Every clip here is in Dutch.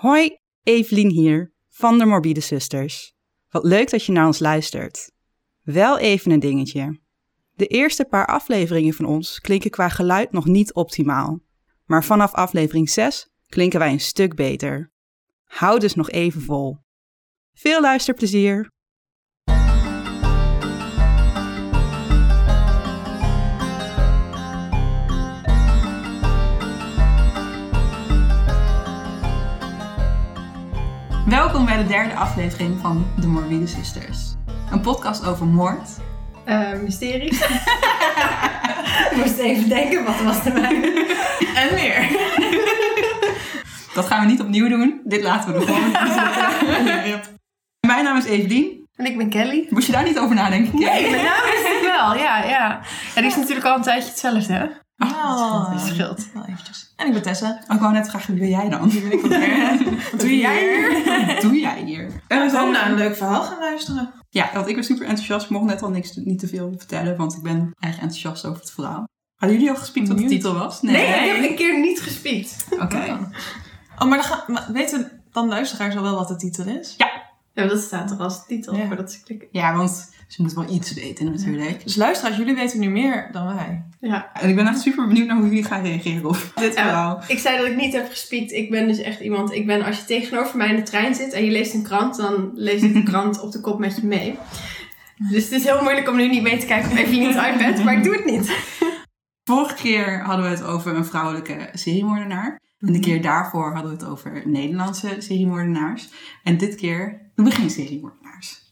Hoi, Evelien hier van de Morbide Sisters. Wat leuk dat je naar ons luistert. Wel even een dingetje. De eerste paar afleveringen van ons klinken qua geluid nog niet optimaal. Maar vanaf aflevering 6 klinken wij een stuk beter. Hou dus nog even vol. Veel luisterplezier! Welkom bij de derde aflevering van De Morbide Sisters. Een podcast over moord. Uh, mysterie. Ik moest even denken, wat was er mij? En meer. Dat gaan we niet opnieuw doen. Dit laten we gewoon zitten. Mijn naam is Evelien. En ik ben Kelly. Moest je daar niet over nadenken? Nee, mijn naam is het wel. Ja, ja. En die is natuurlijk al een tijdje hetzelfde, hè? Oh, Dat scheelt. Wel eventjes. En ik ben Tessa. Oh, ik wou net vragen, wie ben jij dan? Wie ben ik van Wat doe jij hier? Wat doe jij hier? En we zijn zijn naar een leuk verhaal gaan luisteren. Ja, want ik ben super enthousiast. Ik mocht net al niks, niet te veel vertellen, want ik ben erg enthousiast over het verhaal. Hadden jullie al gespiekt wat de titel was? Nee, ik heb een keer niet gespiekt. Oké. Oh, maar, dan gaan, maar weten dan luisteraars al wel wat de titel is? Ja, dat staat toch als titel Ja. voordat ze klikken. Ja, want ze moeten wel iets weten natuurlijk. Dus luisteraars, jullie weten nu meer dan wij. Ja. En ik ben echt super benieuwd naar hoe jullie gaan reageren op dit Ja. verhaal. Ik zei dat ik niet heb gespiekt. Ik ben dus echt iemand. Ik ben als je tegenover mij in de trein zit en je leest een krant, dan lees ik de krant op de kop met je mee. Dus het is heel moeilijk om nu niet mee te kijken op Eveline's iPad, maar ik doe het niet. Vorige keer hadden we het over een vrouwelijke seriemoordenaar. En de keer daarvoor hadden we het over Nederlandse seriemoordenaars. En dit keer doen we geen seriemoordenaars.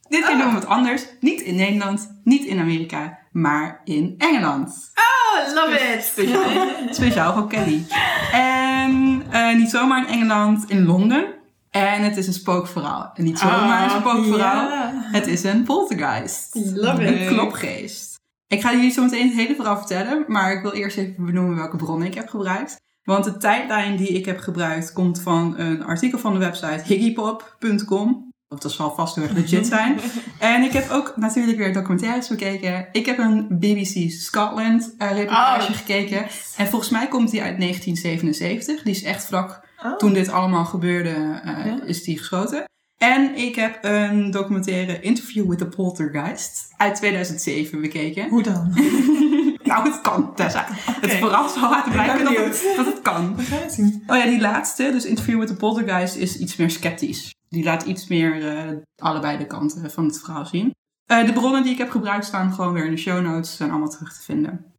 Dit keer Ah. doen we het anders. Niet in Nederland, niet in Amerika, maar in Engeland. Oh, love it! Speciaal, speciaal voor Kelly. En eh, niet zomaar in Engeland, in Londen. En het is een spookverhaal. En niet zomaar een Ah, spookverhaal. Ja. Het is een poltergeist. Love Een it. klopgeest. Ik ga jullie zo meteen het hele verhaal vertellen, maar ik wil eerst even benoemen welke bronnen ik heb gebruikt. Want de tijdlijn die ik heb gebruikt komt van een artikel van de website higgypop.com. Dat zal vast heel erg legit zijn. en ik heb ook natuurlijk weer documentaires bekeken. Ik heb een BBC Scotland eh, reportage Oh. gekeken. En volgens mij komt die uit 1977. Die is echt vlak Oh. toen dit allemaal gebeurde, eh, Ja. is die geschoten. En ik heb een documentaire Interview with the Poltergeist uit 2007 bekeken. Hoe dan? nou, het kan, Tessa. Het verrast zal laten blijken dat het, dat het kan. We gaan het zien. Oh ja, die laatste, dus Interview with the Poltergeist, is iets meer sceptisch. Die laat iets meer eh, allebei de kanten van het verhaal zien. Eh, de bronnen die ik heb gebruikt staan gewoon weer in de show notes. zijn allemaal terug te vinden.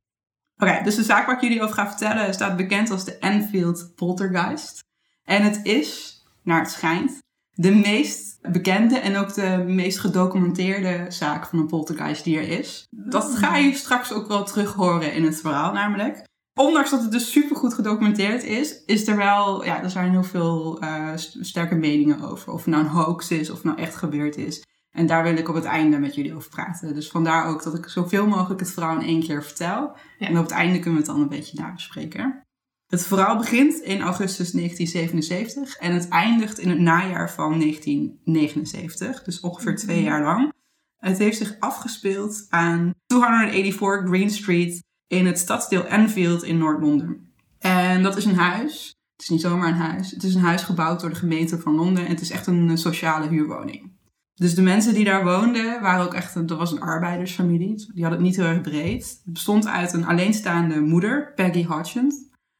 Oké, dus de zaak waar ik jullie over ga vertellen staat bekend als de Enfield Poltergeist. En het is, naar het schijnt, de meest bekende en ook de meest gedocumenteerde zaak van een poltergeist die er is. Dat ga je straks ook wel terug horen in het verhaal namelijk. Ondanks dat het dus supergoed gedocumenteerd is, is er wel, ja, er zijn heel veel eh, st- sterke meningen over. Of het nou een hoax is, of het nou echt gebeurd is. En daar wil ik op het einde met jullie over praten. Dus vandaar ook dat ik zoveel mogelijk het verhaal in één keer vertel. Ja. En op het einde kunnen we het dan een beetje nabespreken. Het verhaal begint in augustus 1977 en het eindigt in het najaar van 1979, dus ongeveer twee jaar lang. Het heeft zich afgespeeld aan 284 Green Street in het stadsdeel Enfield in Noord-Londen. En dat is een huis. Het is niet zomaar een huis. Het is een huis gebouwd door de gemeente van Londen en het is echt een eh, sociale huurwoning. Dus de mensen die daar woonden waren ook echt, dat was een arbeidersfamilie. Die hadden het niet heel erg breed. Het bestond uit een alleenstaande moeder, Peggy Hodgson.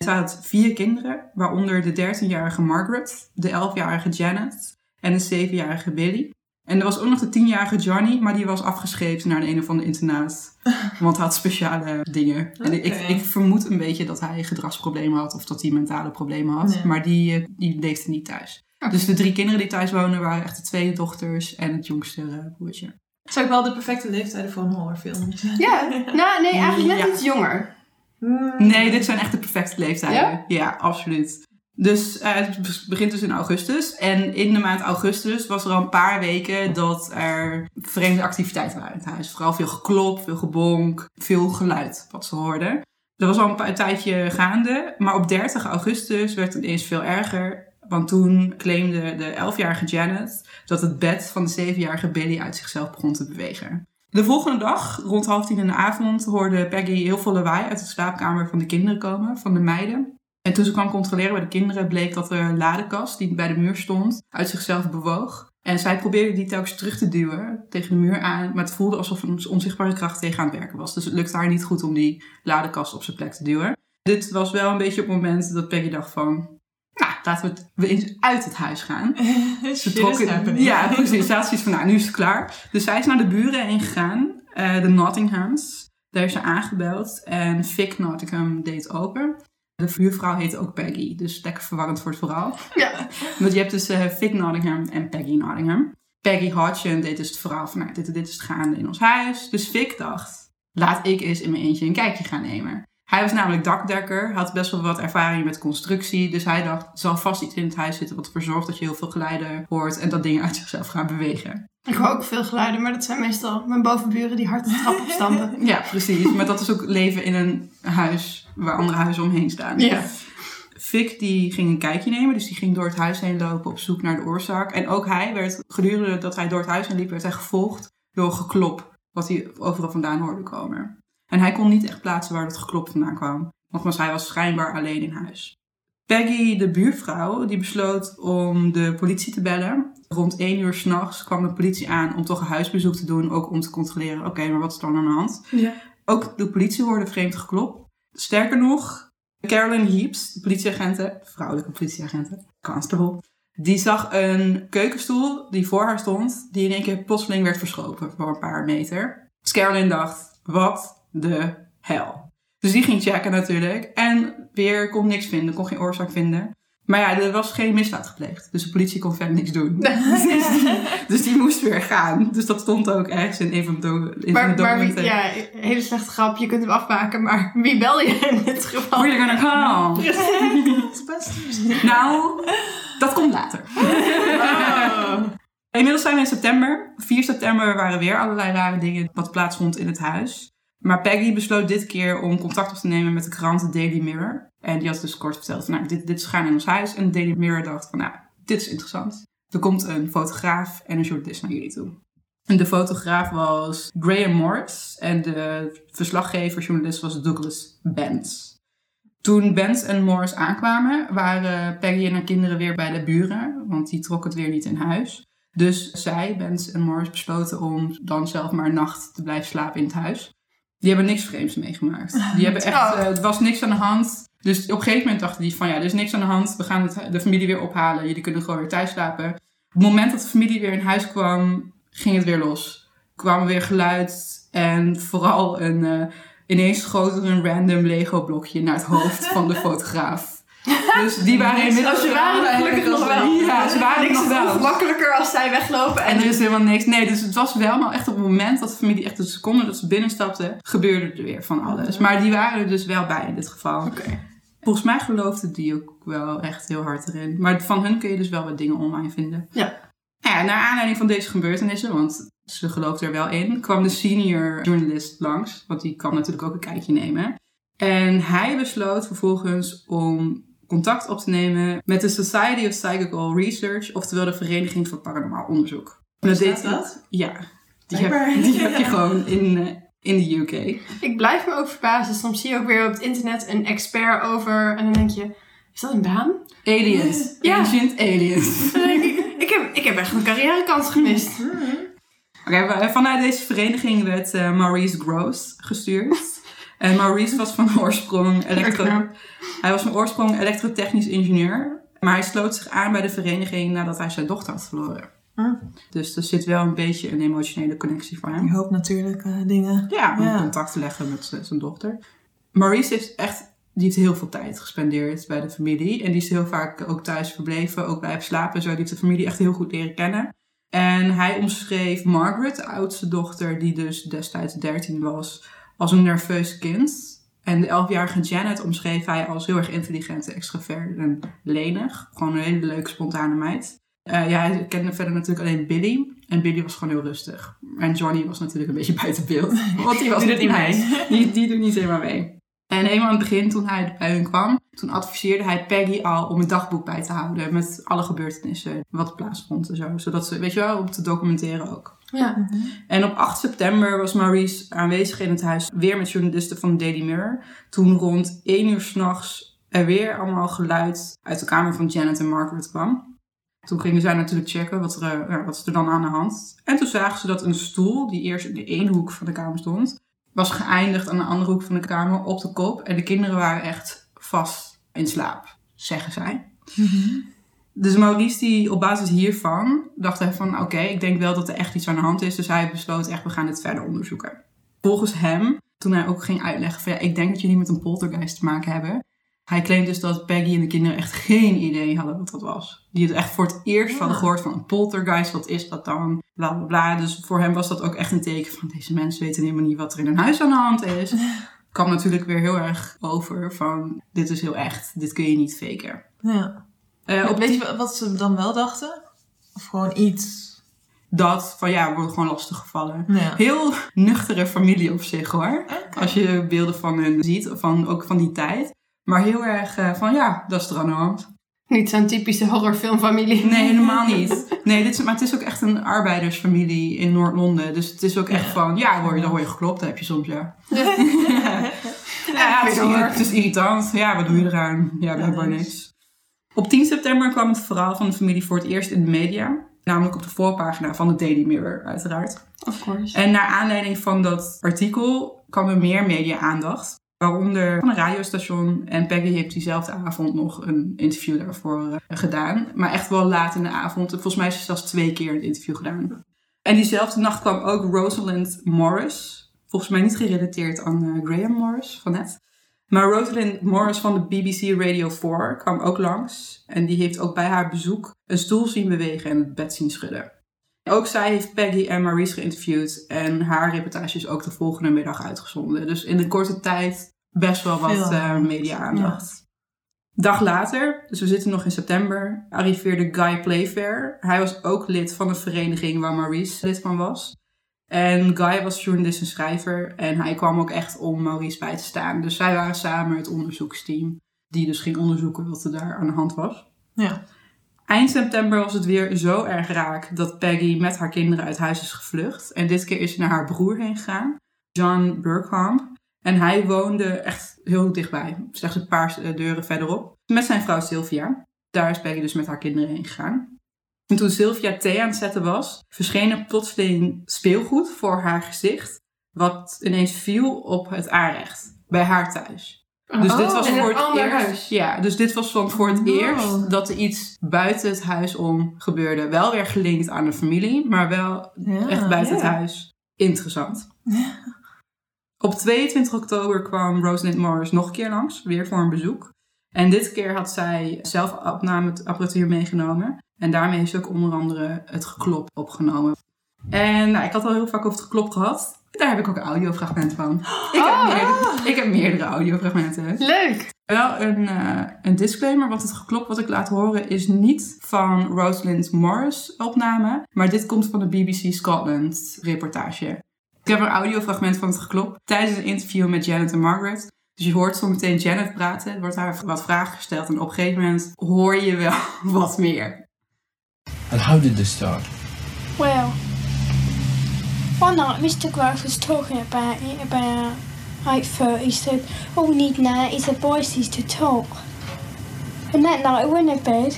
Ze had vier kinderen, waaronder de 13-jarige Margaret, de 11-jarige Janet en de 7-jarige Billy. En er was ook nog de 10-jarige Johnny, maar die was afgescheept naar een, een of ander internaat. Want hij had speciale dingen. En ik, ik vermoed een beetje dat hij gedragsproblemen had of dat hij mentale problemen had. Ja. Maar die, eh, die leefde niet thuis. Dus de drie kinderen die thuis wonen waren echt de twee dochters en het jongste eh, broertje. Dat is ook wel de perfecte leeftijden voor een horrorfilm. Ja, nou nee, eigenlijk net Ja. iets jonger. Hmm. Nee, dit zijn echt de perfecte leeftijden. Ja, absoluut. Dus eh, het begint dus in augustus. En in de maand augustus was er al een paar weken dat er vreemde activiteiten waren in het huis. Vooral veel geklop, veel gebonk, veel geluid wat ze hoorden. Dat was al een, paar, tijdje gaande. Maar op 30 augustus werd het ineens veel erger. Want toen claimde de 11-jarige Janet dat het bed van de 7-jarige Billy uit zichzelf begon te bewegen. De volgende dag, rond half tien in de avond, hoorde Peggy heel veel lawaai uit de slaapkamer van de kinderen komen, van de meiden. En toen ze kwam controleren bij de kinderen, bleek dat de ladekast die bij de muur stond, uit zichzelf bewoog. En zij probeerde die telkens terug te duwen tegen de muur aan, maar het voelde alsof een onzichtbare kracht tegen aan het werken was. Dus het lukte haar niet goed om die ladekast op zijn plek te duwen. Dit was wel een beetje op het moment dat Peggy dacht van, nou, laten we, eens uit het huis gaan. Ze trokken-. Ja, precies. Ze had van, nou, nu is het klaar. Dus zij is naar de buren heen gegaan, eh, de Nottinghams. Daar is ze aangebeld en Vic Nottingham deed open. De buurvrouw heette ook Peggy, dus lekker verwarrend voor het verhaal. Ja. Want je hebt dus eh, Vic Nottingham en Peggy Nottingham. Peggy Hodgson deed dus het verhaal van, nou, dit, dit is het gaande in ons huis. Dus Vic dacht, laat ik eens in mijn eentje een kijkje gaan nemen. Hij was namelijk dakdekker, had best wel wat ervaring met constructie. Dus hij dacht, er zal vast iets in het huis zitten wat ervoor zorgt dat je heel veel geluiden hoort en dat dingen uit zichzelf gaan bewegen. Ik hoor ook veel geluiden, maar dat zijn meestal mijn bovenburen die hard de trap opstampen. Ja, precies. Maar dat is ook leven in een huis waar andere huizen omheen staan. Ja. Vic die ging een kijkje nemen, dus die ging door het huis heen lopen op zoek naar de oorzaak. En ook hij werd, gedurende dat hij door het huis heen liep, werd hij gevolgd door geklop, wat hij overal vandaan hoorde komen. En hij kon niet echt plaatsen waar dat geklop vandaan kwam. Nogmaals, hij was schijnbaar alleen in huis. Peggy, de buurvrouw, die besloot om de politie te bellen. Rond 1 uur s'nachts kwam de politie aan om toch een huisbezoek te doen, ook om te controleren, oké, maar wat is dan aan de hand? Ja. Ook de politie hoorde vreemd geklop. Sterker nog, Carolyn Heaps, de politieagenten, vrouwelijke politieagenten, constable, die zag een keukenstoel die voor haar stond, die in één keer plotseling werd verschoven voor een paar meter. Dus Carolyn dacht, wat de hel. Dus die ging checken natuurlijk en weer kon niks vinden, kon geen oorzaak vinden. Maar ja, er was geen misdaad gepleegd, dus de politie kon verder niks doen. dus, die, dus die moest weer gaan. Dus dat stond ook ergens in een van de, do- in Maar, de maar wie, documenten. ja, hele slechte grap, je kunt hem afmaken, maar wie bel je in dit geval? Where you gonna call? Nou, dat komt later. Oh. Inmiddels zijn we in september. 4 september waren weer allerlei rare dingen wat plaatsvond in het huis. Maar Peggy besloot dit keer om contact op te nemen met de krant Daily Mirror. En die had dus kort verteld nou, dit, dit is gaan in ons huis. En Daily Mirror dacht van, nou, dit is interessant. Er komt een fotograaf en een journalist naar jullie toe. En de fotograaf was Graham Morris en de verslaggever, journalist was Douglas Benz. Toen Benz en Morris aankwamen, waren Peggy en haar kinderen weer bij de buren, want die trok het weer niet in huis. Dus zij, Benz en Morris, besloten om dan zelf maar een nacht te blijven slapen in het huis. Die hebben niks vreemds meegemaakt. Die hebben echt, Oh. eh, er was niks aan de hand. Dus op een gegeven moment dachten die van ja, er is niks aan de hand. We gaan het, de familie weer ophalen. Jullie kunnen gewoon weer thuis slapen. Op het moment dat de familie weer in huis kwam, ging het weer los. kwam weer geluid en vooral een, eh, ineens schoot er een random Lego blokje naar het hoofd van de fotograaf. Dus die waren inmiddels... Ze waren gelukkig nog wel. Ja, ze waren Niks nog wel. ongemakkelijker als zij weglopen En en er is helemaal niks. Nee, dus het was wel maar echt op het moment dat de familie echt de seconde dat ze binnenstapte, gebeurde er weer van alles. Maar die waren er dus wel bij in dit geval. Oké. Volgens mij geloofde die ook wel echt heel hard erin. Maar van hun kun je dus wel wat dingen online vinden. Ja. Nou ja, naar aanleiding van deze gebeurtenissen, want ze geloofde er wel in, kwam de senior journalist langs. Want die kan natuurlijk ook een kijkje nemen. En hij besloot vervolgens om contact op te nemen met de Society of Psychical Research, oftewel de Vereniging voor Paranormaal Onderzoek. En deed hij- dat? Ja, die heb, die heb je gewoon in, eh, in de UK. Ik blijf me ook verbazen. Soms zie je ook weer op het internet een expert over en dan denk je, is dat een baan? Aliens. Ja. Ancient aliens. Ik, heb, ik heb echt een carrièrekans gemist. Oké, vanuit deze vereniging werd eh, Maurice Gross gestuurd. En Maurice was van oorsprong, elektro hij was van oorsprong elektrotechnisch ingenieur. Maar hij sloot zich aan bij de vereniging nadat hij zijn dochter had verloren. Hm. Dus er zit wel een beetje een emotionele connectie voor hem. Je hoopt natuurlijk eh, dingen. Ja, om Ja. contact te leggen met z- zijn dochter. Maurice heeft echt die heeft heel veel tijd gespendeerd bij de familie. En die is heel vaak ook thuis verbleven, ook blijven slapen. Zo die heeft de familie echt heel goed leren kennen. En hij omschreef Margaret, de oudste dochter, die dus destijds 13 was, als een nerveus kind. En de 11-jarige Janet omschreef hij als heel erg intelligent, extravert en lenig. Gewoon een hele leuke, spontane meid. Eh, ja, hij kende verder natuurlijk alleen Billy. En Billy was gewoon heel rustig. En Johnny was natuurlijk een beetje buiten beeld. Want die was Die doet niet mee. Die, die doet niet helemaal mee. En helemaal aan het begin, toen hij bij hun kwam, toen adviseerde hij Peggy al om een dagboek bij te houden met alle gebeurtenissen, wat er plaatsvond en zo. Zodat ze, weet je wel, om te documenteren ook. Ja. En op 8 september was Maurice aanwezig in het huis, weer met journalisten van de Daily Mirror. Toen rond 1 uur s'nachts er weer allemaal geluid uit de kamer van Janet en Margaret kwam. Toen gingen zij natuurlijk checken wat er, eh, ja, wat is er dan aan de hand. En toen zagen ze dat een stoel, die eerst in de ene hoek van de kamer stond, was geëindigd aan de andere hoek van de kamer op de kop. En de kinderen waren echt vast in slaap, zeggen zij. Dus Maurice, die op basis hiervan, dacht hij van oké, ik denk wel dat er echt iets aan de hand is. Dus hij besloot echt, we gaan dit verder onderzoeken. Volgens hem, toen hij ook ging uitleggen van ja, ik denk dat jullie met een poltergeist te maken hebben. Hij claimt dus dat Peggy en de kinderen echt geen idee hadden wat dat was. Die het echt voor het eerst hadden gehoord van een poltergeist. Wat is dat dan? Bla bla bla. Dus voor hem was dat ook echt een teken van deze mensen weten helemaal niet wat er in hun huis aan de hand is. Kwam natuurlijk weer heel erg over van dit is heel echt. Dit kun je niet faken. Ja. Eh, op Weet je wat ze dan wel dachten? Of gewoon iets? dat van ja, we worden gewoon lastig gevallen. Ja. Heel nuchtere familie op zich hoor. Als je beelden van hun ziet, van, ook van die tijd. Maar heel erg eh, van ja, dat is er aan de hand. Niet zo'n typische horrorfilmfamilie. Nee, helemaal niet. Nee, dit is, maar het is ook echt een arbeidersfamilie in Noord-Londen. Dus het is ook echt van, ja, hoor je, dan word je geklopt, heb je soms, ja. ja, ja, het, is, het irritant. Ja, wat doe je eraan? Ja, blijkbaar niks. Op 10 september kwam het verhaal van de familie voor het eerst in de media. Namelijk op de voorpagina van de Daily Mirror, uiteraard. Of course. En naar aanleiding van dat artikel kwam er meer media-aandacht. Waaronder van een radiostation. En Peggy heeft diezelfde avond nog een interview daarvoor eh, gedaan. Maar echt wel laat in de avond. Volgens mij is ze zelfs twee keer een interview gedaan. En diezelfde nacht kwam ook Rosalind Morris. Volgens mij niet gerelateerd aan eh, Graham Morris van net. Maar Rosalind Morris van de BBC Radio 4 kwam ook langs. En die heeft ook bij haar bezoek een stoel zien bewegen en het bed zien schudden. Ook zij heeft Peggy en Maurice geïnterviewd. En haar reportage is ook de volgende middag uitgezonden. Dus in de korte tijd best wel wat eh, aandacht. media-aandacht. Dag later, dus we zitten nog in september, arriveerde Guy Playfair. Hij was ook lid van de vereniging waar Maurice lid van was. En Guy was journalist en schrijver. En hij kwam ook echt om Maurice bij te staan. Dus zij waren samen het onderzoeksteam. Die dus ging onderzoeken wat er daar aan de hand was. Ja. Eind september was het weer zo erg raak dat Peggy met haar kinderen uit huis is gevlucht. En dit keer is ze naar haar broer heen gegaan, John Burkham. En hij woonde echt heel dichtbij, slechts een paar eh, deuren verderop, met zijn vrouw Sylvia. Daar is Peggy dus met haar kinderen heen gegaan. En toen Sylvia thee aan het zetten was, verscheen er plotseling speelgoed voor haar gezicht, wat ineens viel op het aanrecht, bij haar thuis. Dus dit was in voor het eerst. huis. Ja, dus dit was voor het Oh. eerst dat er iets buiten het huis om gebeurde. Wel weer gelinkt aan de familie, maar wel Ja, echt buiten het huis. Interessant. Op 22 oktober kwam Rosalind Morris nog een keer langs, weer voor een bezoek. En dit keer had zij zelf opnameapparatuur meegenomen. En daarmee heeft ze ook onder andere het geklop opgenomen. En nou, ik had al heel vaak over het geklop gehad. Daar heb ik ook een audiofragment van. Ik, Oh. heb, meerdere, ik heb meerdere audiofragmenten. Leuk. Wel een, eh, een disclaimer, want het geklop wat ik laat horen is niet van Rosalind Morris opname, maar dit komt van de BBC Scotland reportage. Ik heb een audiofragment van het geklop tijdens een interview met Janet en Margaret. Dus je hoort zo meteen Janet praten, er wordt haar wat vragen gesteld en op een gegeven moment hoor je wel wat meer. And how did this start? Well, one night Mr. Grove was talking about it about 8.30. He said, all we need now is the voices to talk. And that night I went to bed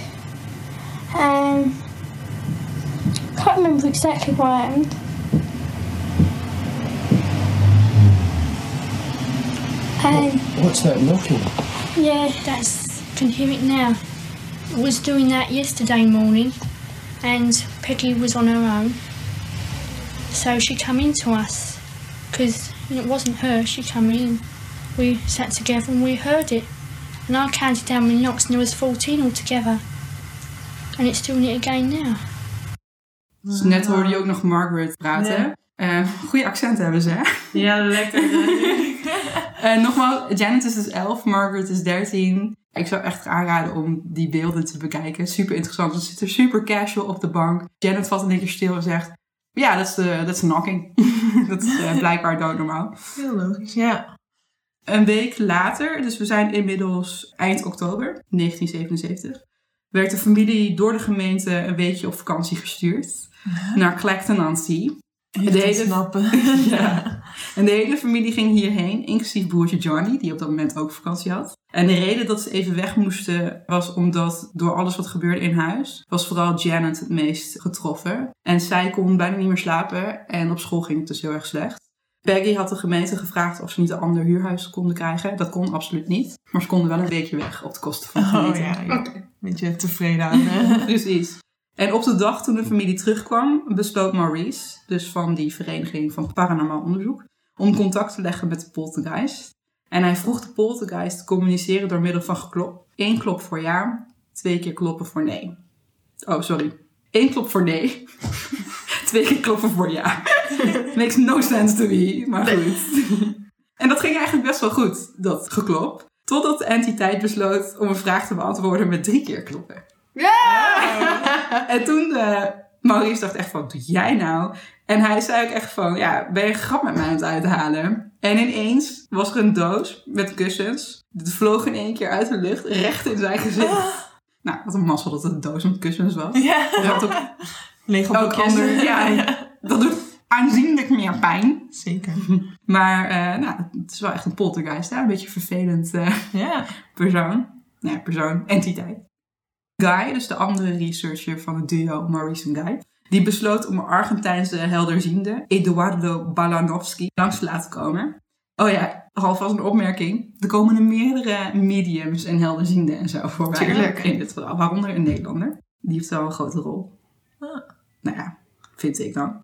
and can't remember exactly what happened. And What's that knocking? yeah, that's can hear it now. I was doing that yesterday morning, and Peggy was on her own, so she come in to us because it wasn't her. She come in. We sat together and we heard it, and I counted down many knocks, and there was fourteen altogether, and it's doing it again now. Dus net hoorde je ook nog Margaret praten. Eh goede accent hebben ze, hè? Ja, lekker. Eh, nogmaals, Janet is dus 11, Margaret is 13. Ik zou echt aanraden om die beelden te bekijken. Super interessant. Ze zit er super casual op de bank. Janet valt één keer stil en zegt... Ja, dat is de dat is knocking. dat is eh, blijkbaar doodnormaal. Heel logisch, ja. Een week later, dus we zijn inmiddels eind oktober 1977... werd de familie door de gemeente een weekje op vakantie gestuurd. Naar Clacton-on-Sea. De hele- snappen. Ja. En de hele familie ging hierheen, inclusief broertje Johnny, die op dat moment ook vakantie had. En de reden dat ze even weg moesten was omdat door alles wat gebeurde in huis, was vooral Janet het meest getroffen. En zij kon bijna niet meer slapen en op school ging het dus heel erg slecht. Peggy had de gemeente gevraagd of ze niet een ander huurhuis konden krijgen. Dat kon absoluut niet. Maar ze konden wel een weekje weg op de kosten van de Oh gemeente. ja, ja. Oké. Beetje tevreden aan. Precies. En op de dag toen de familie terugkwam, besloot Maurice, dus van die vereniging van paranormaal onderzoek, om contact te leggen met de poltergeist. En hij vroeg de poltergeist te communiceren door middel van geklop. Eén klop voor ja, twee keer kloppen voor nee. Oh, sorry. Eén klop voor nee. twee keer kloppen voor ja. Makes no sense to me, maar goed. En dat ging eigenlijk best wel goed, dat geklop. Totdat de entiteit besloot om een vraag te beantwoorden met drie keer kloppen. En toen eh Maurice dacht echt van, wat doe jij nou? En hij zei ook echt van, ja, ben je een grap met mij aan het uithalen? En ineens was er een doos met kussens. Het vloog in één keer uit de lucht, recht in zijn gezicht. Nou, wat een mazzel dat het een doos met kussens was. Ja. Had ook ander, ja, dat doet aanzienlijk meer pijn. Zeker. Maar eh, nou, het is wel echt een poltergeist, hè? een beetje een vervelend eh, Ja. persoon. Nou ja, persoon, entiteit. Guy, dus de andere researcher van het duo Maurice en Guy, die besloot om een Argentijnse helderziende, Eduardo Balanovski, langs te laten komen. Oh ja, alvast een opmerking. Er komen er meerdere mediums en helderzienden en zo voorbij. Tuurlijk. In dit waaronder een Nederlander. Die heeft wel een grote rol. Ah. Nou ja, vind ik dan.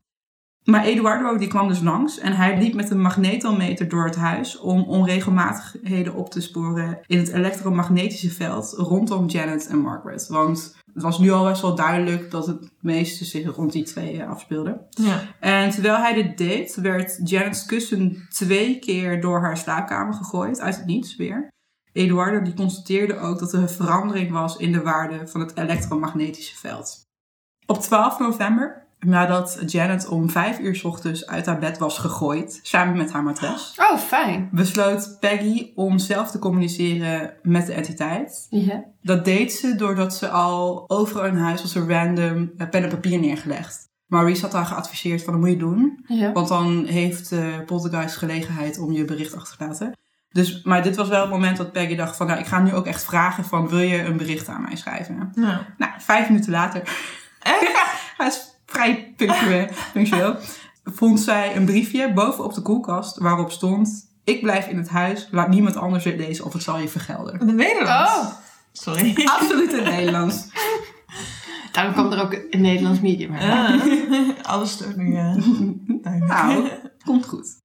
Maar Eduardo die kwam dus langs en hij liep met een magnetometer door het huis om onregelmatigheden op te sporen in het elektromagnetische veld rondom Janet en Margaret. Want het was nu al best wel duidelijk dat het meeste zich rond die twee eh, afspeelde. Ja. En terwijl hij dit deed, werd Janet's kussen twee keer door haar slaapkamer gegooid, uit het niets weer. Eduardo die constateerde ook dat er een verandering was in de waarde van het elektromagnetische veld. Op 12 november, nadat Janet om 5 uur 's ochtends uit haar bed was gegooid, samen met haar matras, Oh, fijn. besloot Peggy om zelf te communiceren met de entiteit. Ja. Dat deed ze doordat ze al overal in huis was er random eh, pen en papier neergelegd. Maurice had haar geadviseerd van dat moet je doen. Want dan heeft de poltergeist gelegenheid om je bericht achter te laten. Dus, maar dit was wel het moment dat Peggy dacht van... Nou, ik ga nu ook echt vragen van... Wil je een bericht aan mij schrijven? Ja. Nou, vijf minuten later... Hij is vrij punctueel. Vond zij een briefje bovenop de koelkast waarop stond... Ik blijf in het huis, laat niemand anders het lezen of het zal je vergelden. In het Nederlands. Oh, Sorry. Absoluut in het Nederlands. daarom kwam er ook een Nederlands medium uit. Ja. Alles stond nu duidelijk. Nou, komt goed.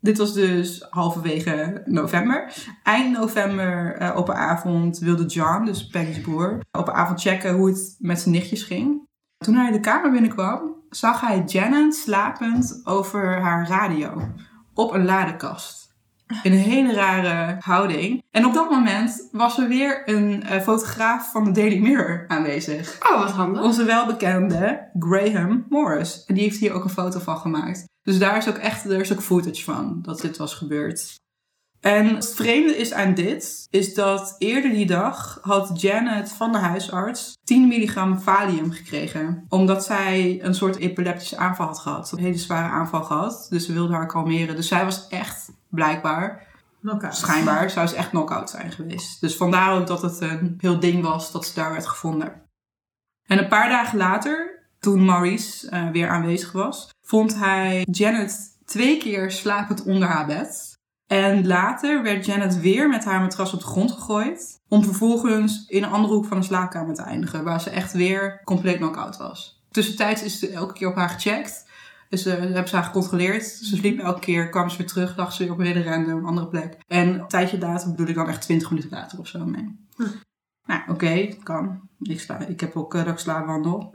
Dit was dus halverwege november. Eind november eh, op een avond wilde John, dus Peggy's broer, op een avond checken hoe het met zijn nichtjes ging. Toen hij de kamer binnenkwam, zag hij Janet slapend over haar radio op een ladekast. In een hele rare houding. En op dat moment was er weer een eh, fotograaf van de Daily Mirror aanwezig. Oh, wat handig. Onze welbekende Graham Morris. En die heeft hier ook een foto van gemaakt. Dus daar is ook echt er is ook footage van dat dit was gebeurd. En het vreemde is aan dit, is dat eerder die dag had Janet van de huisarts 10 milligram valium gekregen. Omdat zij een soort epileptische aanval had gehad. Een hele zware aanval gehad. Dus ze wilde haar kalmeren. Dus zij was echt, blijkbaar, Knockout. schijnbaar, zou ze echt knock-out zijn geweest. Dus vandaar ook dat het een heel ding was dat ze daar werd gevonden. En een paar dagen later, toen Maurice eh, weer aanwezig was, vond hij Janet twee keer slapend onder haar bed. En later werd Janet weer met haar matras op de grond gegooid. Om vervolgens in een andere hoek van de slaapkamer te eindigen. Waar ze echt weer compleet knock-out was. Tussentijds is ze elke keer op haar gecheckt. Dus eh, hebben ze haar gecontroleerd. Ze sliep elke keer, kwam ze weer terug, lag ze weer op een hele random andere plek. En een tijdje later bedoel ik dan echt 20 minuten later of zo mee. Nou, oké, kan. Ik, sla, ik heb ook uh, dat ik slaapwandel.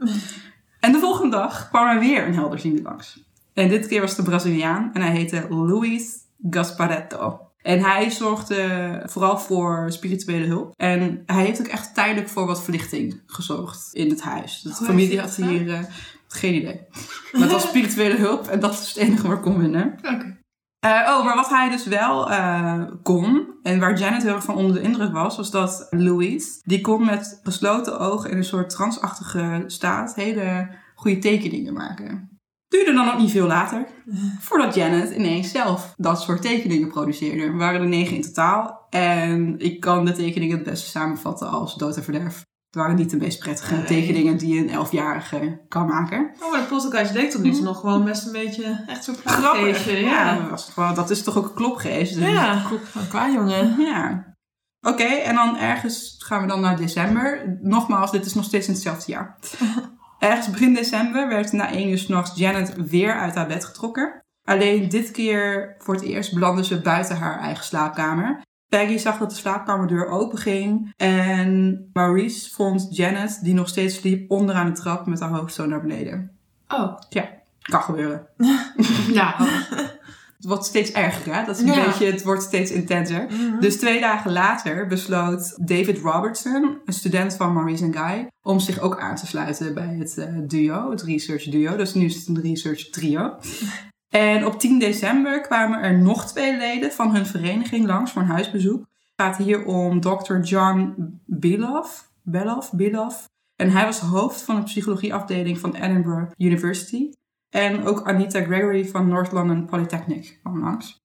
en de volgende dag kwam er weer een helderziende langs. En dit keer was het een Braziliaan en hij heette Luis Gasparetto. En hij zorgde vooral voor spirituele hulp. En hij heeft ook echt tijdelijk voor wat verlichting gezorgd in het huis. De familie had dat hier eh, geen idee. Maar het was spirituele hulp en dat is het enige waar ik kon winnen. Oké. Eh, oh, maar wat hij dus wel eh, kon, en waar Janet heel erg van onder de indruk was, was dat Louise, die kon met gesloten ogen in een soort transachtige staat hele goede tekeningen maken. Duurde dan ook niet veel later, voordat Janet ineens zelf dat soort tekeningen produceerde. Er waren er negen in totaal En ik kan de tekeningen het beste samenvatten als dood en verderf. Het waren niet de meest prettige Nee. tekeningen die een elfjarige kan maken. Oh, maar de poltergeist leek tot nu toe nog gewoon best een beetje echt zo'n plaatfeestje. Ja, Ja. dat, was gewoon, dat is toch ook een klopgeest. Dus Ja, een qua jongen. Ja. Oké, en dan ergens gaan we dan naar december. Nogmaals, dit is nog steeds in hetzelfde jaar. Ergens begin december werd na één uur s'nachts Janet weer uit haar bed getrokken. Alleen dit keer voor het eerst belandde ze buiten haar eigen slaapkamer. Peggy zag dat de slaapkamerdeur open ging. En Maurice vond Janet, die nog steeds sliep, onderaan de trap met haar hoofd zo naar beneden. Oh, Kan gebeuren. nou. Het wordt steeds erger, hè? Dat is een Ja. beetje, het wordt steeds intenser. Dus twee dagen later besloot David Robertson, een student van Maurice en Guy, om zich ook aan te sluiten bij het eh, duo, het research duo. Dus nu is het een research trio. En op 10 december kwamen er nog twee leden van hun vereniging langs voor een huisbezoek. Het gaat hier om Dr. John Beloff. Beloff, Beloff. En hij was hoofd van de psychologieafdeling van Edinburgh University. En ook Anita Gregory van North London Polytechnic kwam langs.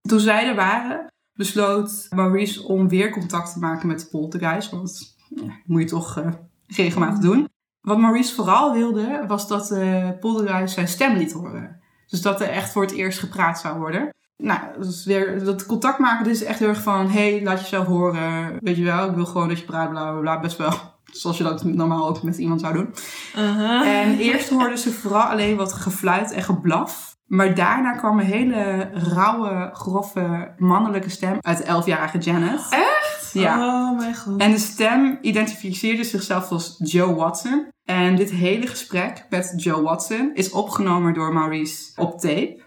Toen zij er waren, besloot Maurice om weer contact te maken met de poltergeist. Want ja, moet je toch eh, regelmatig doen. Wat Maurice vooral wilde, was dat de poltergeist zijn stem liet horen. Dus dat er echt voor het eerst gepraat zou worden. Nou, is weer, dat contact maken is echt heel erg van... hey, laat jezelf horen. Weet je wel, ik wil gewoon dat je praat, bla bla bla. Best wel zoals je dat normaal ook met iemand zou doen. Uh-huh. En eerst hoorden ze vooral alleen wat gefluit en geblaf. Maar daarna kwam een hele rauwe, grove, mannelijke stem uit de elfjarige Janet. Echt? Ja. Oh mijn god. En de stem identificeerde zichzelf als Joe Watson. En dit hele gesprek met Joe Watson is opgenomen door Maurice op tape.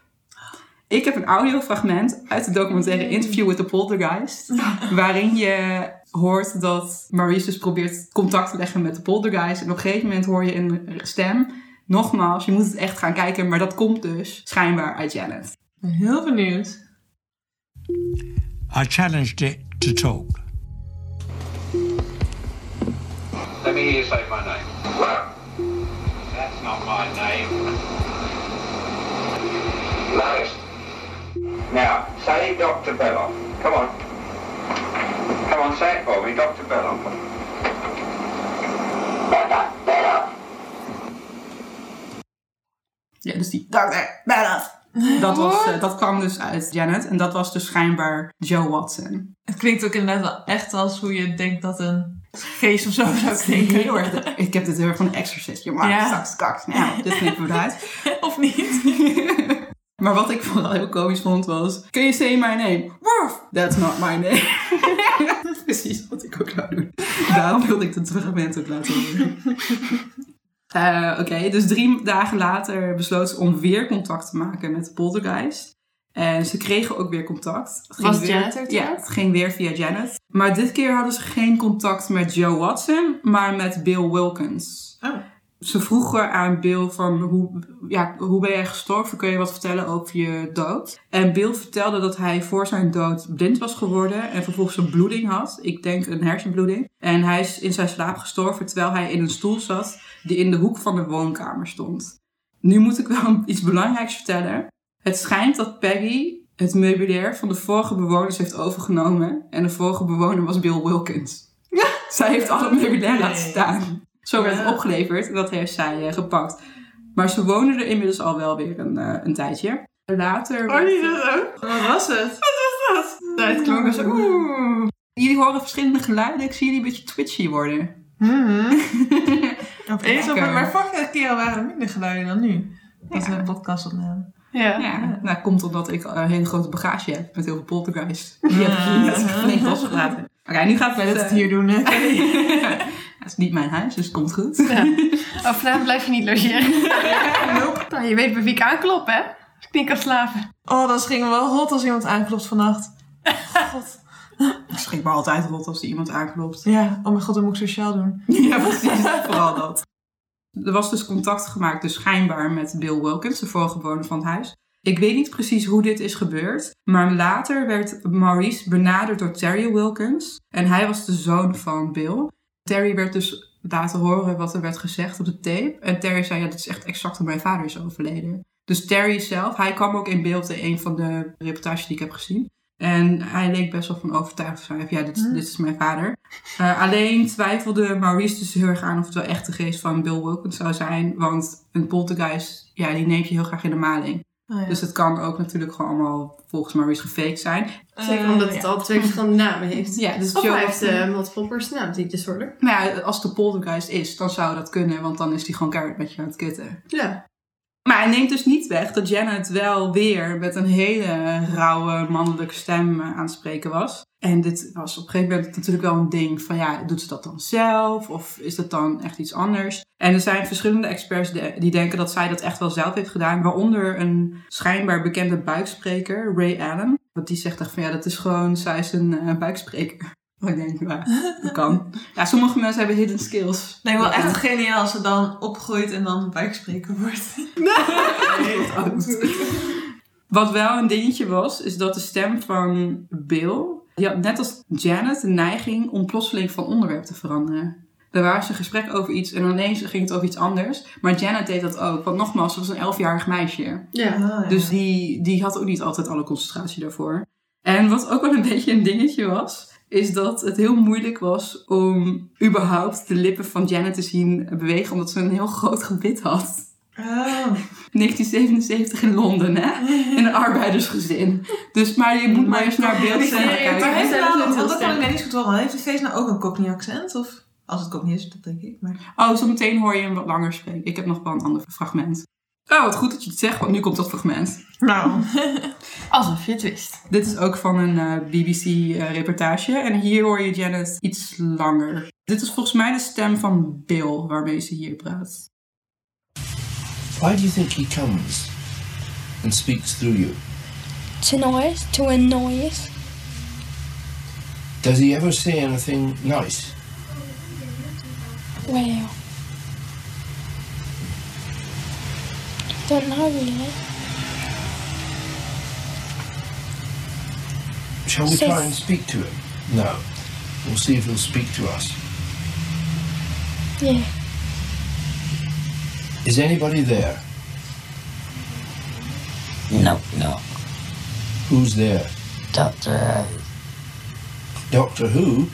Ik heb een audiofragment uit de documentaire Interview with the Poltergeist. waarin je hoort dat Maurice dus probeert contact te leggen met de poltergeist. En op een gegeven moment hoor je een stem. Nogmaals, je moet het echt gaan kijken. Maar dat komt dus schijnbaar uit Janet. Ik ben heel benieuwd. I challenged it to talk. Let me hear you say my name. That's not my name. Nice. Now, say Dr. Belloff. Come on. On, say it for me, Dr. Ja, dus die Dr. Belloff. Dat, was, eh, dat kwam dus uit Janet. En dat was dus schijnbaar Joe Watson. Het klinkt ook inderdaad wel echt als hoe je denkt dat een geest of zo zou klinken. heel erg, ik heb dit heel erg van een exorcist. Je mag Ja. straks kaks. Nou, dit knippen we eruit. Of niet? Maar wat ik vooral heel komisch vond was... Can you say my name? Worf! That's not my name. Precies wat ik ook zou doen. Daarom wilde ik het fragment ook laten horen. Eh, Oké, dus drie dagen later besloot ze om weer contact te maken met de poltergeist. En ze kregen ook weer contact. Het ging Was weer, Janet er Ja, het ging weer via Janet. Maar dit keer hadden ze geen contact met Joe Watson, maar met Bill Wilkins. Oh. Ze vroegen aan Bill van hoe, ja, hoe ben jij gestorven? Kun je wat vertellen over je dood? En Bill vertelde dat hij voor zijn dood blind was geworden en vervolgens een bloeding had. Ik denk een hersenbloeding. En hij is in zijn slaap gestorven terwijl hij in een stoel zat die in de hoek van de woonkamer stond. Nu moet ik wel iets belangrijks vertellen. Het schijnt dat Peggy het meubilair van de vorige bewoners heeft overgenomen. En de vorige bewoner was Bill Wilkins. Zij heeft al het meubilair laten staan. Zo werd het opgeleverd en dat heeft zij eh, gepakt. Maar ze wonen er inmiddels al wel weer een, eh, een tijdje. Later... Hoor je dat ook? Wat was het? Nou, het klonk als oeh. Jullie horen verschillende geluiden. Ik zie jullie een beetje twitchy worden. Opeens op, Lekker. maar vorige keer waren er minder geluiden dan nu. Dat we een podcast opnamen. Ja. Ja, nou komt omdat ik een hele grote bagage heb met heel veel poltergeist. Die heb ik hier net losgelaten. Oké, nu gaat het... het eh, hier doen. hè. Het is niet mijn huis, dus het komt goed. Ja. Oh, vanavond blijf je niet logeren. Nou, je weet bij wie ik aanklop, hè? Ik niet kan slaven. Oh, dat ging wel hot als iemand aanklopt vannacht. God. Het schrikt me altijd rot als er iemand aanklopt. Ja, oh mijn god, dat moet ik sociaal doen. Ja, precies. Vooral dat. Er was dus contact gemaakt, dus schijnbaar, met Bill Wilkins, de vorige bewoner van het huis. Ik weet niet precies hoe dit is gebeurd, maar later werd Maurice benaderd door Terry Wilkins. En hij was de zoon van Bill. Terry werd dus laten horen wat er werd gezegd op de tape. En Terry zei, ja, dit is echt exact hoe mijn vader is overleden. Dus Terry zelf, hij kwam ook in beeld in een van de reportages die ik heb gezien. En hij leek best wel van overtuigd te zijn. van, Ja, dit, is- dit is mijn vader. Eh, alleen twijfelde Maurice dus heel erg aan of het wel echt de geest van Bill Wilkins zou zijn. Want een poltergeist, ja, die neemt je heel graag in de maling. Oh, ja. Dus het kan ook natuurlijk gewoon allemaal volgens Maurice gefaked zijn. Zeker Eh, omdat ja. het al twee verschillende namen heeft. Ja, dus Of Joe hij heeft eh, multiple personality disorder. Maar ja, als het de poltergeist is, dan zou dat kunnen. Want dan is hij gewoon keihard met je aan het kutten. Ja. Maar hij neemt dus niet weg dat Janet wel weer met een hele rauwe mannelijke stem eh, aan het spreken was. En dit was op een gegeven moment natuurlijk wel een ding van ja, doet ze dat dan zelf? Of is dat dan echt iets anders? En er zijn verschillende experts die denken dat zij dat echt wel zelf heeft gedaan. Waaronder een schijnbaar bekende buikspreker, Ray Allen. Want die zegt echt van ja, dat is gewoon, zij is een eh, buikspreker. Maar ik denk, ja, dat kan. Ja, sommige mensen hebben hidden skills. Nee, wel echt geniaal als ze dan opgroeit en dan buikspreker wordt. Wat wel een dingetje was, is dat de stem van Bill, die had net als Janet de neiging om plotseling van onderwerp te veranderen. Er was een gesprek over iets en ineens ging het over iets anders. Maar Janet deed dat ook. Want nogmaals, ze was een elfjarig meisje. Ja. Dus die, die had ook niet altijd alle concentratie daarvoor. En wat ook wel een beetje een dingetje was, is dat het heel moeilijk was om überhaupt de lippen van Janet te zien bewegen, omdat ze een heel groot gebit had. Oh. 1977 in Londen, hè? In een arbeidersgezin. Dus, maar je moet maar eens naar beelden Nee, kijken. maar heeft nou, want dat kan ik niet goed horen. Heeft de feest nou ook een Cockney accent? Of als het Cockney is, dat denk ik. Maar... Oh, zo meteen hoor je hem wat langer spreken. Ik heb nog wel een ander fragment. Oh, wat goed dat je het zegt, want nu komt dat fragment. Nou. Alsof je het wist. Dit is ook van een BBC-reportage. en hier hoor je Janet iets langer. Dit is volgens mij de stem van Bill waarmee ze hier praat. Why do you think he comes and speaks through you? Tonight, to annoy us. Does he ever say anything nice? Well, don't know really. Shall we Says- try and speak to him? No. We'll see if he'll speak to us. Yeah, Is anybody there? No, no. Who's there? Doctor uh, Doctor Who?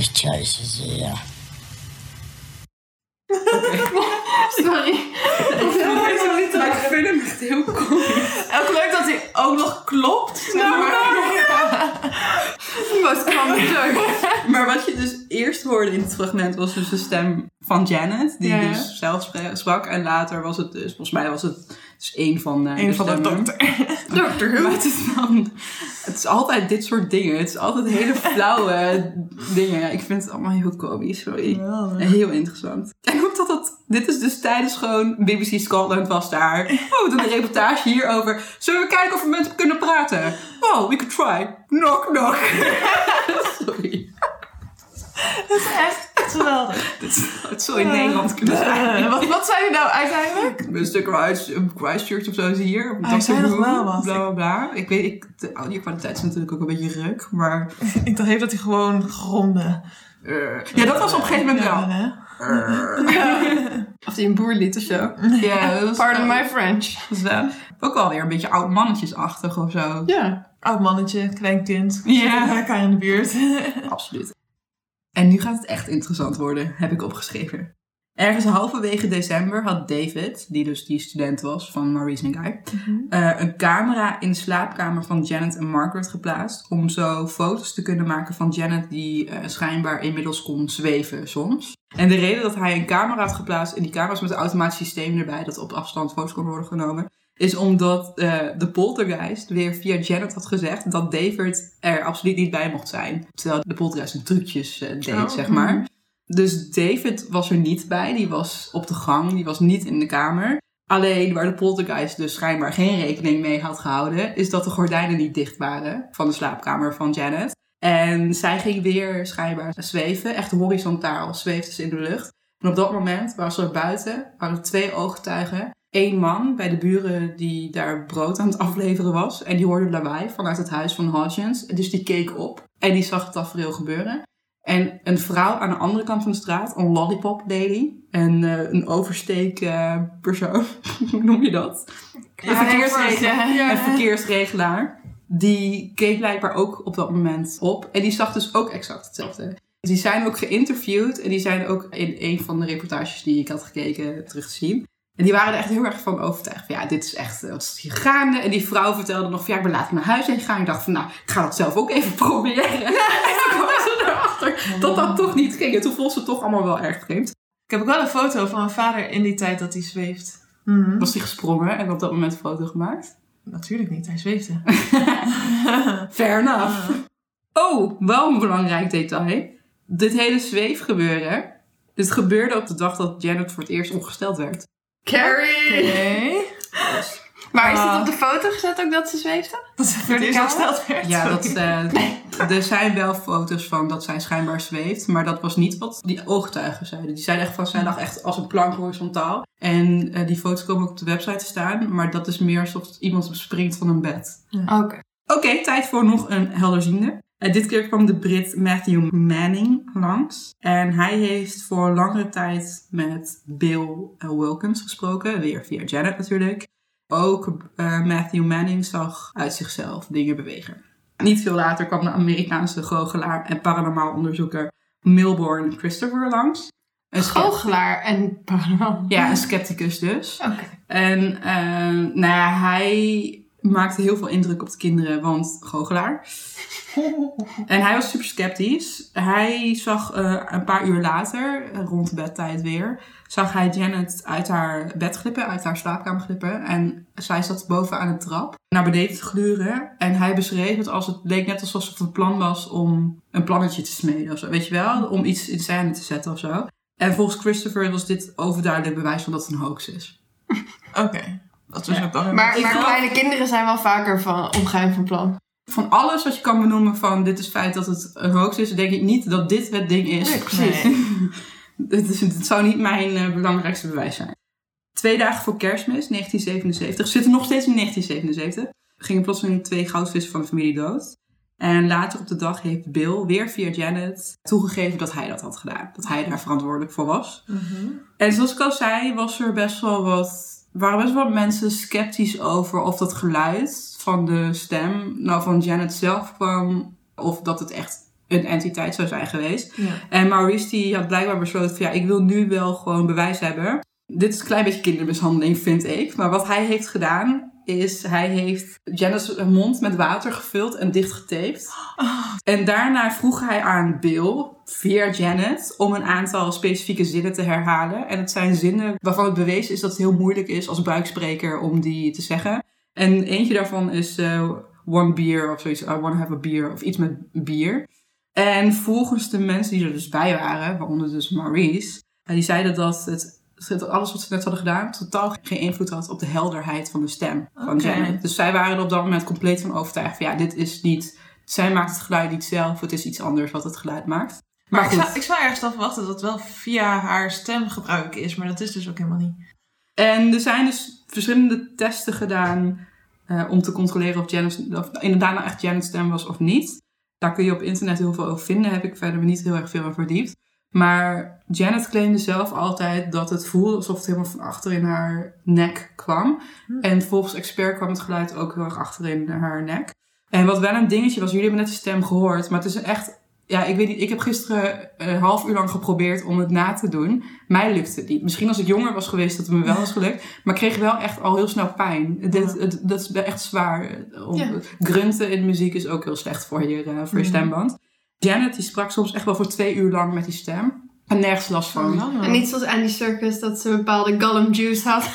Here. Sorry. ik vind hem echt heel cool. Ook leuk dat hij ook nog klopt. Nou, Most common joke. Maar wat je dus eerst hoorde in het fragment was dus de stem van Janet, die Ja. dus zelf sprak. En later was het dus, volgens mij was het dus één van, eh, Een van de dokter. Maar het is dan, het is altijd dit soort dingen. Het is altijd hele flauwe dingen. Ik vind het allemaal heel komisch, sorry. Heel interessant. En ook dat dat, dit is dus tijdens gewoon BBC Scotland was daar. Oh, we doen een reportage hierover. Zullen we kijken of we met hem kunnen praten? Oh, we could try. Knock, knock. sorry. Echt geweldig. Het zou in Nederland kunnen zijn. Eh, wat, wat zei je nou uiteindelijk? Mr. Christ, Christchurch of zo is hier. Hij Dr. zei nog wel wat. Bla, bla, bla. Ik weet, ik, de audio-kwaliteit is natuurlijk ook een beetje ruk, maar... Ik dacht even dat hij gewoon gronde. eh, ja, dat was op een gegeven moment wel. hè? Of die een boer liet of zo. Ja, dat was, Pardon my French. dat was wel ook wel weer een beetje oud mannetjesachtig of zo. Ja. Oud mannetje, klein kind. Ja. Elkaar in de buurt. Absoluut. En nu gaat het echt interessant worden, heb ik opgeschreven. Ergens halverwege december had David, die dus die student was van Maurice en Guy, eh, een camera in de slaapkamer van Janet en Margaret geplaatst. Om zo foto's te kunnen maken van Janet die eh, schijnbaar inmiddels kon zweven soms. En de reden dat hij een camera had geplaatst in die camera's met een automatisch systeem erbij, dat op afstand foto's kon worden genomen, is omdat eh, de poltergeist weer via Janet had gezegd dat David er absoluut niet bij mocht zijn. Terwijl de poltergeist een trucjes eh, deed, Oh, zeg maar. Dus David was er niet bij, die was op de gang, die was niet in de kamer. Alleen waar de poltergeist dus schijnbaar geen rekening mee had gehouden, is dat de gordijnen niet dicht waren van de slaapkamer van Janet. En zij ging weer schijnbaar zweven, echt horizontaal zweefde ze in de lucht. En op dat moment ze er buiten, waren twee ooggetuigen. Één man bij de buren die daar brood aan het afleveren was. En die hoorde lawaai vanuit het huis van Hodgins. Dus die keek op en die zag het tafereel gebeuren. En een vrouw aan de andere kant van de straat, een lollipop lady, en eh, een oversteek eh, persoon, hoe noem je dat? Een verkeersregelaar. Ja. Een verkeersregelaar. Die keek blijkbaar ook op dat moment op. En die zag dus ook exact hetzelfde. Die zijn ook geïnterviewd en die zijn ook in een van de reportages die ik had gekeken terug te zien. En die waren er echt heel erg van overtuigd. Van, ja, dit is echt, wat is hier gaande? En die vrouw vertelde nog van, ja, ik ben later naar huis heen gegaan. Ik dacht van, nou, ik ga dat zelf ook even proberen. en toen kwam ze erachter dat dat toch niet ging. En toen vond ze het toch allemaal wel erg vreemd. Ik heb ook wel een foto van mijn vader in die tijd dat hij zweeft. Mhm. Was die gesprongen en op dat moment een foto gemaakt? Natuurlijk niet, hij zweefde. Fair enough. Oh, wel een belangrijk detail. Dit hele zweefgebeuren, dit gebeurde op de dag dat Janet voor het eerst ongesteld werd. Carrie! Oké. Maar is het Ah. op de foto gezet ook dat ze zweefde? Dat is Door de gesteld werd. Ja, dat, eh, er zijn wel foto's van dat zij schijnbaar zweeft, maar dat was niet wat die ooggetuigen zeiden. Die zeiden echt van, zij lag echt als een plank horizontaal. En eh, die foto's komen ook op de website te staan, maar dat is meer alsof iemand springt van een bed. Oké. Oké, tijd voor nog een helderziende. Eh, dit keer kwam de Brit Matthew Manning langs. En hij heeft voor langere tijd met Bill eh, Wilkins gesproken. Weer via Janet natuurlijk. Ook eh, Matthew Manning zag uit zichzelf dingen bewegen. Niet veel later kwam de Amerikaanse goochelaar en paranormaal onderzoeker Milborn Christopher langs. Een Goochelaar en paranormaal. Ja, een scepticus dus. Oké. En nou ja, hij maakte heel veel indruk op de kinderen, want goochelaar. en hij was super sceptisch. Hij zag eh, een paar uur later, rond bedtijd weer, zag hij Janet uit haar bed glippen, uit haar slaapkamer glippen. En zij zat boven aan de trap naar beneden te gluren. En hij beschreef het als het leek net alsof het een plan was om een plannetje te smeden of zo. Weet je wel? Om iets in scène te zetten of zo. En volgens Christopher was dit overduidelijk bewijs van dat het een hoax is. Oké. Dat was Ja. ook dan Maar, kleine kinderen zijn wel vaker van ongeheim van plan. Van alles wat je kan benoemen van dit is feit dat het een hoax is, denk ik niet dat dit het ding is. Nee, precies. Het, is, het zou niet mijn eh, belangrijkste bewijs zijn. Twee dagen voor kerstmis, 1977. We zitten nog steeds in 1977. Gingen plotseling twee goudvissen van de familie dood. En later op de dag heeft Bill, weer via Janet, toegegeven dat hij dat had gedaan. Dat hij daar verantwoordelijk voor was. Mhm. En zoals ik al zei, was er best wel wat, waren best wel mensen sceptisch over of dat geluid van de stem nou van Janet zelf kwam. Of dat het echt een entiteit zou zijn geweest. Ja. En Maurice die had blijkbaar besloten van ja, ik wil nu wel gewoon bewijs hebben. Dit is een klein beetje kindermishandeling, vind ik. Maar wat hij heeft gedaan, is hij heeft Janet's mond met water gevuld en dichtgetaped. En daarna vroeg hij aan Bill, via Janet, om een aantal specifieke zinnen te herhalen. En het zijn zinnen waarvan het bewezen is dat het heel moeilijk is als buikspreker om die te zeggen. En eentje daarvan is eh, one beer of zoiets. I want to have a beer of iets met bier. En volgens de mensen die er dus bij waren, waaronder dus Maurice, eh, die zeiden dat het dat alles wat ze net hadden gedaan totaal geen invloed had op de helderheid van de stem van. Janet. Dus zij waren er op dat moment compleet van overtuigd van ja, dit is niet, zij maakt het geluid niet zelf, het is iets anders wat het geluid maakt. Maar ik zou, ik zou ergens dan verwachten dat het wel via haar stem gebruik is. Maar dat is dus ook helemaal niet. En er zijn dus verschillende testen gedaan eh, om te controleren of, Janet, of inderdaad nou echt Janet's stem was of niet. Daar kun je op internet heel veel over vinden. Heb ik verder niet heel erg veel in verdiept. Maar Janet claimde zelf altijd dat het voelde alsof het helemaal van achter in haar nek kwam. En volgens expert kwam het geluid ook heel erg achter in haar nek. En wat wel een dingetje was, jullie hebben net de stem gehoord, maar het is echt... Ja, ik weet niet, ik heb gisteren een half uur lang geprobeerd om het na te doen. Mij lukte het niet. Misschien als ik jonger was geweest dat het me wel was gelukt. Maar ik kreeg wel echt al heel snel pijn. Dat is echt zwaar. Om, Ja. Grunten in muziek is ook heel slecht voor je, eh, voor je Mhm. stemband. Janet die sprak soms echt wel voor twee uur lang met die stem. En nergens last van. En niet zoals Andy Circus, dat ze een bepaalde Gollum juice had.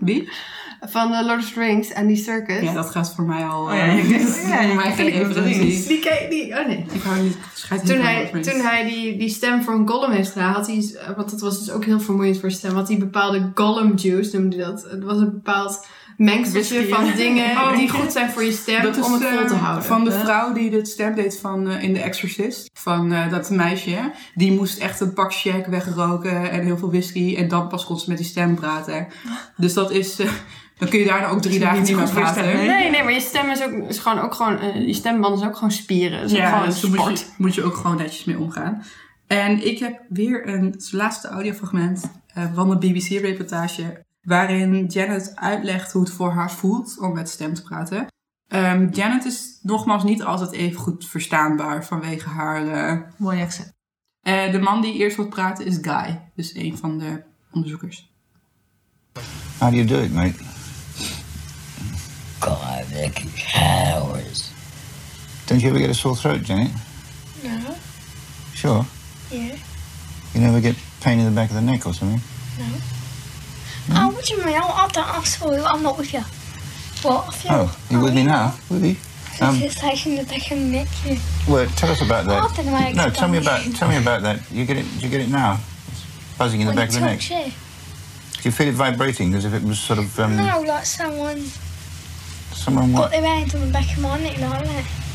Wie? Van de Lord of the Rings, Andy Circus. Ja, dat gaat voor mij al... Oh ja, eh, ik denk- ja, mij geen. Die, ke- die, oh nee. Ik hou niet... schijt Toen heel hij, van toen hij die, die stem voor een Gollum heeft gedaan, had hij, want dat was dus ook heel vermoeiend voor zijn stem, had hij bepaalde Gollum juice, noemde hij dat. Het was een bepaald mengseltje van dingen Oh, die goed zijn voor je stem Dat om het vol te eh, houden. van de vrouw die het stem deed van, eh, in The Exorcist. Van eh, dat meisje. Die moest echt een pak shag wegroken en heel veel whisky. En dan pas kon ze met die stem praten. Dus dat is... eh, dan kun je daarna ook drie dagen niet meer praten. Nee, nee, maar je stem is ook is gewoon, ook gewoon eh, je stemband is ook gewoon spieren. Is Ja, gewoon dus daar moet sport. je, moet je ook gewoon netjes mee omgaan. En ik heb weer een laatste audiofragment eh, van de BBC-reportage. Waarin Janet uitlegt hoe het voor haar voelt om met stem te praten. Ehm, Janet is nogmaals niet altijd even goed verstaanbaar vanwege haar. eh, Mooi accent. eh, de man die eerst wordt praten is Guy, dus een van de onderzoekers. How do you do it, mate? God, they cowards. Don't you ever get a sore throat, Janet? No. Sure. Yeah. You never get pain in the back of the neck or something? No. Oh, what do you mean? I, I don't. I'm sorry. I'm not with you. What? I feel. Oh, you with me now? With you? Um, It's like in the back of the neck. You. well, tell us about that. don't know No, tell me about tell me about that. You get it? Do you get it now? It's buzzing in the When back of the talk, neck. yeah. Do you feel it vibrating as if it was sort of um, No, like someone someone got what? their hand on the back of my neck like that.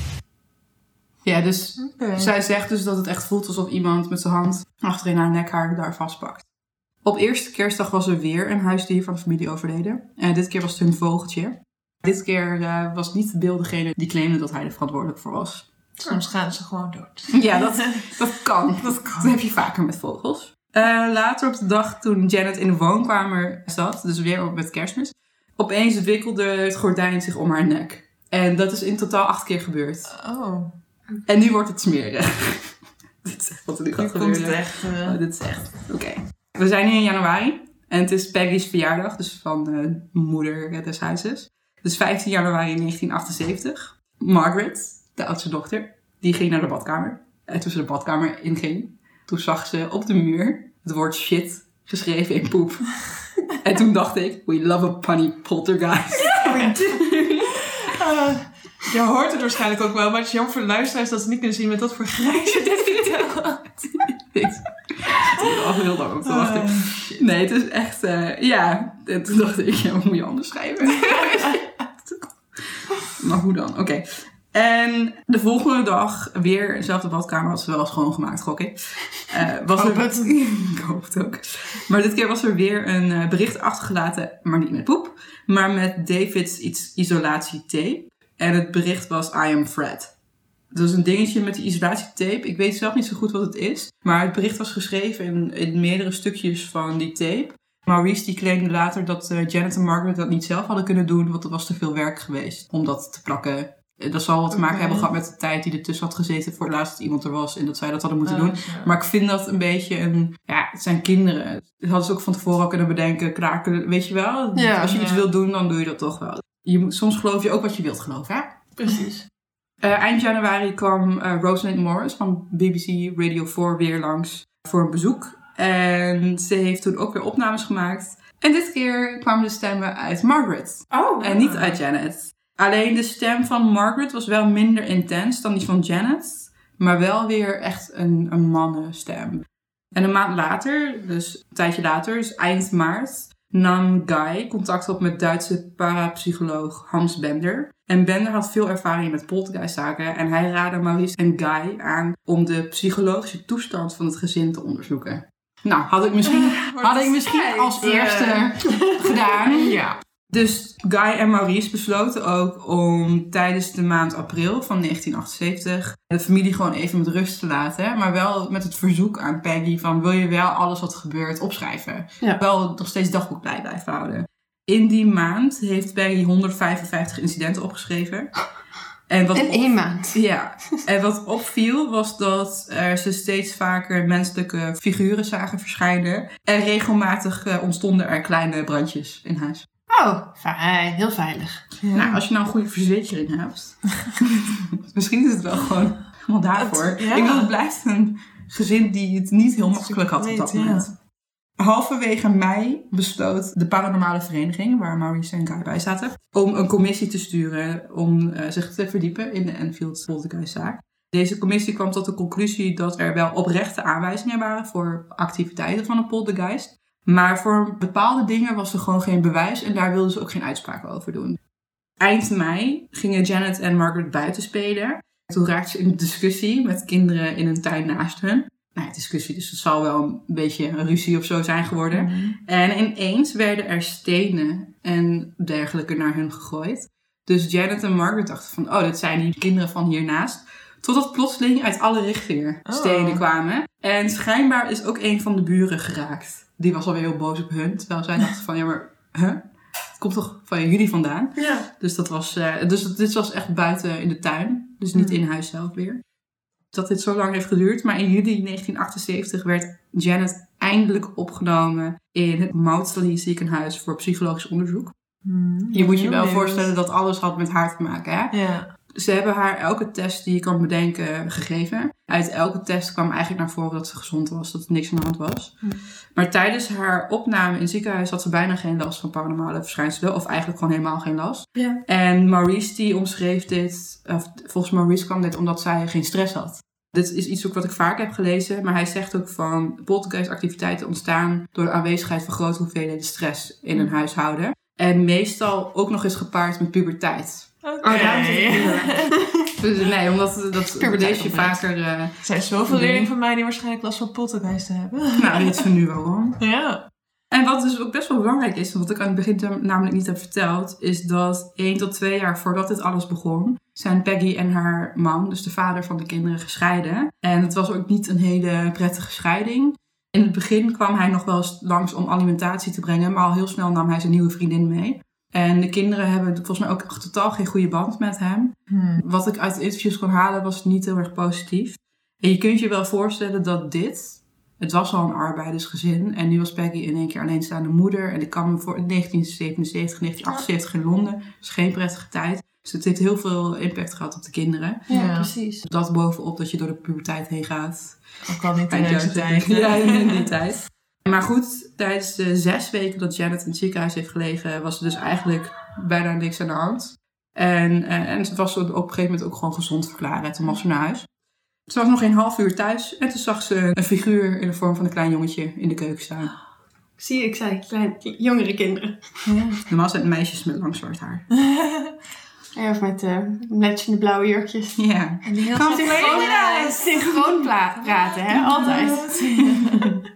Ja, dus zij zegt dus dat het echt voelt alsof iemand met zijn hand achterin haar nekhaar daar vastpakt. Op eerste kerstdag was er weer een huisdier van de familie overleden. En dit keer was het hun vogeltje. Dit keer eh, was niet Bill degene die claimde dat hij er verantwoordelijk voor was. Soms gaan ze gewoon dood. Ja, dat, dat kan. Dat, kan. dat heb je vaker met vogels. Eh, later op de dag toen Janet in de woonkamer zat, dus weer op met kerstmis, opeens wikkelde het gordijn zich om haar nek. En dat is in totaal acht keer gebeurd. Oh, En nu wordt het smerig. dit is echt wat er nu gaat komt het gebeuren. echt... eh, Oh, dit is echt... Oké. We zijn nu in januari. En het is Peggy's verjaardag, dus van de moeder des huizes. Dus 15 januari 1978. Margaret, de oudste dochter, die ging naar de badkamer. En toen ze de badkamer inging, toen zag ze op de muur het woord shit geschreven in poep. en toen dacht ik, we love a punny poltergeist. eh, je hoort het waarschijnlijk ook wel, maar het is jammer voor de luisteraars dat ze niet kunnen zien met wat voor grijs je dit vertelt. zit er al heel lang op te wachten. Nee, het is echt, eh, ja. En toen dacht ik, ja, wat moet je anders schrijven? maar hoe dan? Oké. En de volgende dag weer dezelfde badkamer had ze wel schoongemaakt, gok ik. Eh, was Hoop er, het. ik hoop het ook. Maar dit keer was er weer een eh, bericht achtergelaten, maar niet met poep, maar met David's iets isolatietape. En het bericht was I am Fred. Dat is een dingetje met die isolatietape. Ik weet zelf niet zo goed wat het is. Maar het bericht was geschreven in, in meerdere stukjes van die tape. Maurice die claimde later dat eh, Janet en Margaret dat niet zelf hadden kunnen doen. Want er was te veel werk geweest om dat te plakken. Eh, Dat zal wat te maken hebben gehad met de tijd die ertussen had gezeten voor het laatst dat iemand er was. En dat zij dat hadden moeten Oh, doen. Maar ik vind dat een beetje een... Ja, het zijn kinderen. Dat hadden ze ook van tevoren al kunnen bedenken. Kraken, weet je wel? Ja, Als je iets wilt doen, dan doe je dat toch wel. Je moet, soms geloof je ook wat je wilt geloven, hè? Precies. Eh, eind januari kwam eh, Rosalind Morris van BBC Radio 4 weer langs voor een bezoek. En ze heeft toen ook weer opnames gemaakt. En dit keer kwamen de stemmen uit Margaret. Oh. En niet uit Janet. Alleen de stem van Margaret was wel minder intens dan die van Janet. Maar wel weer echt een, een mannenstem. En een maand later, dus een tijdje later, dus eind maart, nam Guy contact op met Duitse parapsycholoog Hans Bender. En Bender had veel ervaring met poltergeistzaken en hij raadde Maurice en Guy aan om de psychologische toestand van het gezin te onderzoeken. Nou, had ik misschien, had ik misschien als eerste gedaan. Ja. Dus Guy en Maurice besloten ook om tijdens de maand april van 1978 de familie gewoon even met rust te laten. Maar wel met het verzoek aan Peggy van wil je wel alles wat gebeurt opschrijven. Ja. Wel nog steeds dagboek bij blijven houden. In die maand heeft Peggy 155 incidenten opgeschreven. En wat In één maand. ja, en wat opviel was dat ze steeds vaker menselijke figuren zagen verschijnen. En regelmatig eh, ontstonden er kleine brandjes in huis. Oh, fijn. Heel veilig. Nou, als je nou een goede verzekering hebt. misschien is het wel gewoon helemaal daarvoor. Het- ja. Ik bedoel, het blijft een gezin die het niet heel makkelijk had op dat Weet, ja. moment. Halverwege mei besloot de paranormale vereniging, waar Maurice en Guy bij zaten, om een commissie te sturen om eh, zich te verdiepen in de Enfield poltergeistzaak. Deze commissie kwam tot de conclusie dat er wel oprechte aanwijzingen waren voor activiteiten van een poltergeist, Maar voor bepaalde dingen was er gewoon geen bewijs en daar wilden ze ook geen uitspraken over doen. Eind mei gingen Janet en Margaret buiten spelen. Toen raakten ze in een discussie met kinderen in een tuin naast hun. Nou, ja, discussie, dus het zal wel een beetje een ruzie of zo zijn geworden. En ineens werden er stenen en dergelijke naar hun gegooid. Dus Janet en Margaret dachten van, oh, dat zijn die kinderen van hiernaast. Totdat plotseling uit alle richtingen Oh. stenen kwamen. En schijnbaar is ook een van de buren geraakt. Die was alweer heel boos op hun. Terwijl zij dachten van, ja maar, huh? Het komt toch van jullie vandaan? Ja. Dus, dat was, eh, dus dit was echt buiten in de tuin. Dus niet in huis zelf weer. Dat dit zo lang heeft geduurd. Maar in juli 1978 werd Janet eindelijk opgenomen in het Maudsley ziekenhuis voor psychologisch onderzoek. Je moet je wel voorstellen dat alles had met haar te maken. Hè? Ja. Ze hebben haar elke test die je kan bedenken gegeven. Uit elke test kwam eigenlijk naar voren dat ze gezond was, dat er niks aan de hand was. Maar tijdens haar opname in het ziekenhuis had ze bijna geen last van paranormale verschijnselen. Of eigenlijk gewoon helemaal geen last. Ja. En Maurice die omschreef dit, of volgens Maurice kwam dit omdat zij geen stress had. Dit is iets ook wat ik vaak heb gelezen, maar hij zegt ook van poltergeistactiviteiten ontstaan door de aanwezigheid van grote hoeveelheden stress in een huishouden. En meestal ook nog eens gepaard met puberteit. Oké. Oh, Dus nee, omdat dat lees je vaker. eh Er zijn zoveel leerlingen van mij die waarschijnlijk last van poltergeisten hebben. nou, weet ze nu wel hoor. Ja. En wat dus ook best wel belangrijk is, wat ik aan het begin namelijk niet heb verteld, is dat één tot twee jaar voordat dit alles begon, zijn Peggy en haar man, dus de vader van de kinderen, gescheiden. En het was ook niet een hele prettige scheiding. In het begin kwam hij nog wel eens langs om alimentatie te brengen, maar al heel snel nam hij zijn nieuwe vriendin mee. En de kinderen hebben volgens mij ook totaal geen goede band met hem. Wat ik uit de interviews kon halen was niet heel erg positief. En je kunt je wel voorstellen dat dit, het was al een arbeidersgezin en nu was Peggy in één keer alleenstaande moeder. En ik kan me voor 1977, 1978 in Londen, dus geen prettige tijd. Dus het heeft heel veel impact gehad op de kinderen. Ja, Ja. precies. Dat bovenop dat je door de puberteit heen gaat. Ook al niet de Eind leukste jaren tijd. 70. Ja, in die tijd. Maar goed, tijdens de zes weken dat Janet in het ziekenhuis heeft gelegen, was er dus eigenlijk bijna niks aan de hand. En, eh, en ze was op een gegeven moment ook gewoon gezond verklaren. Toen was ze naar huis. Ze was nog geen half uur thuis en toen zag ze een figuur in de vorm van een klein jongetje in de keuken staan. Zie ik zei, klein, jongere kinderen. Normaal zijn het meisjes met lang zwart haar. Ja, of met uh, matchende blauwe jurkjes. Ja. En die heel Kan veel Synchroon, synchroon pla- praten, hè? Altijd.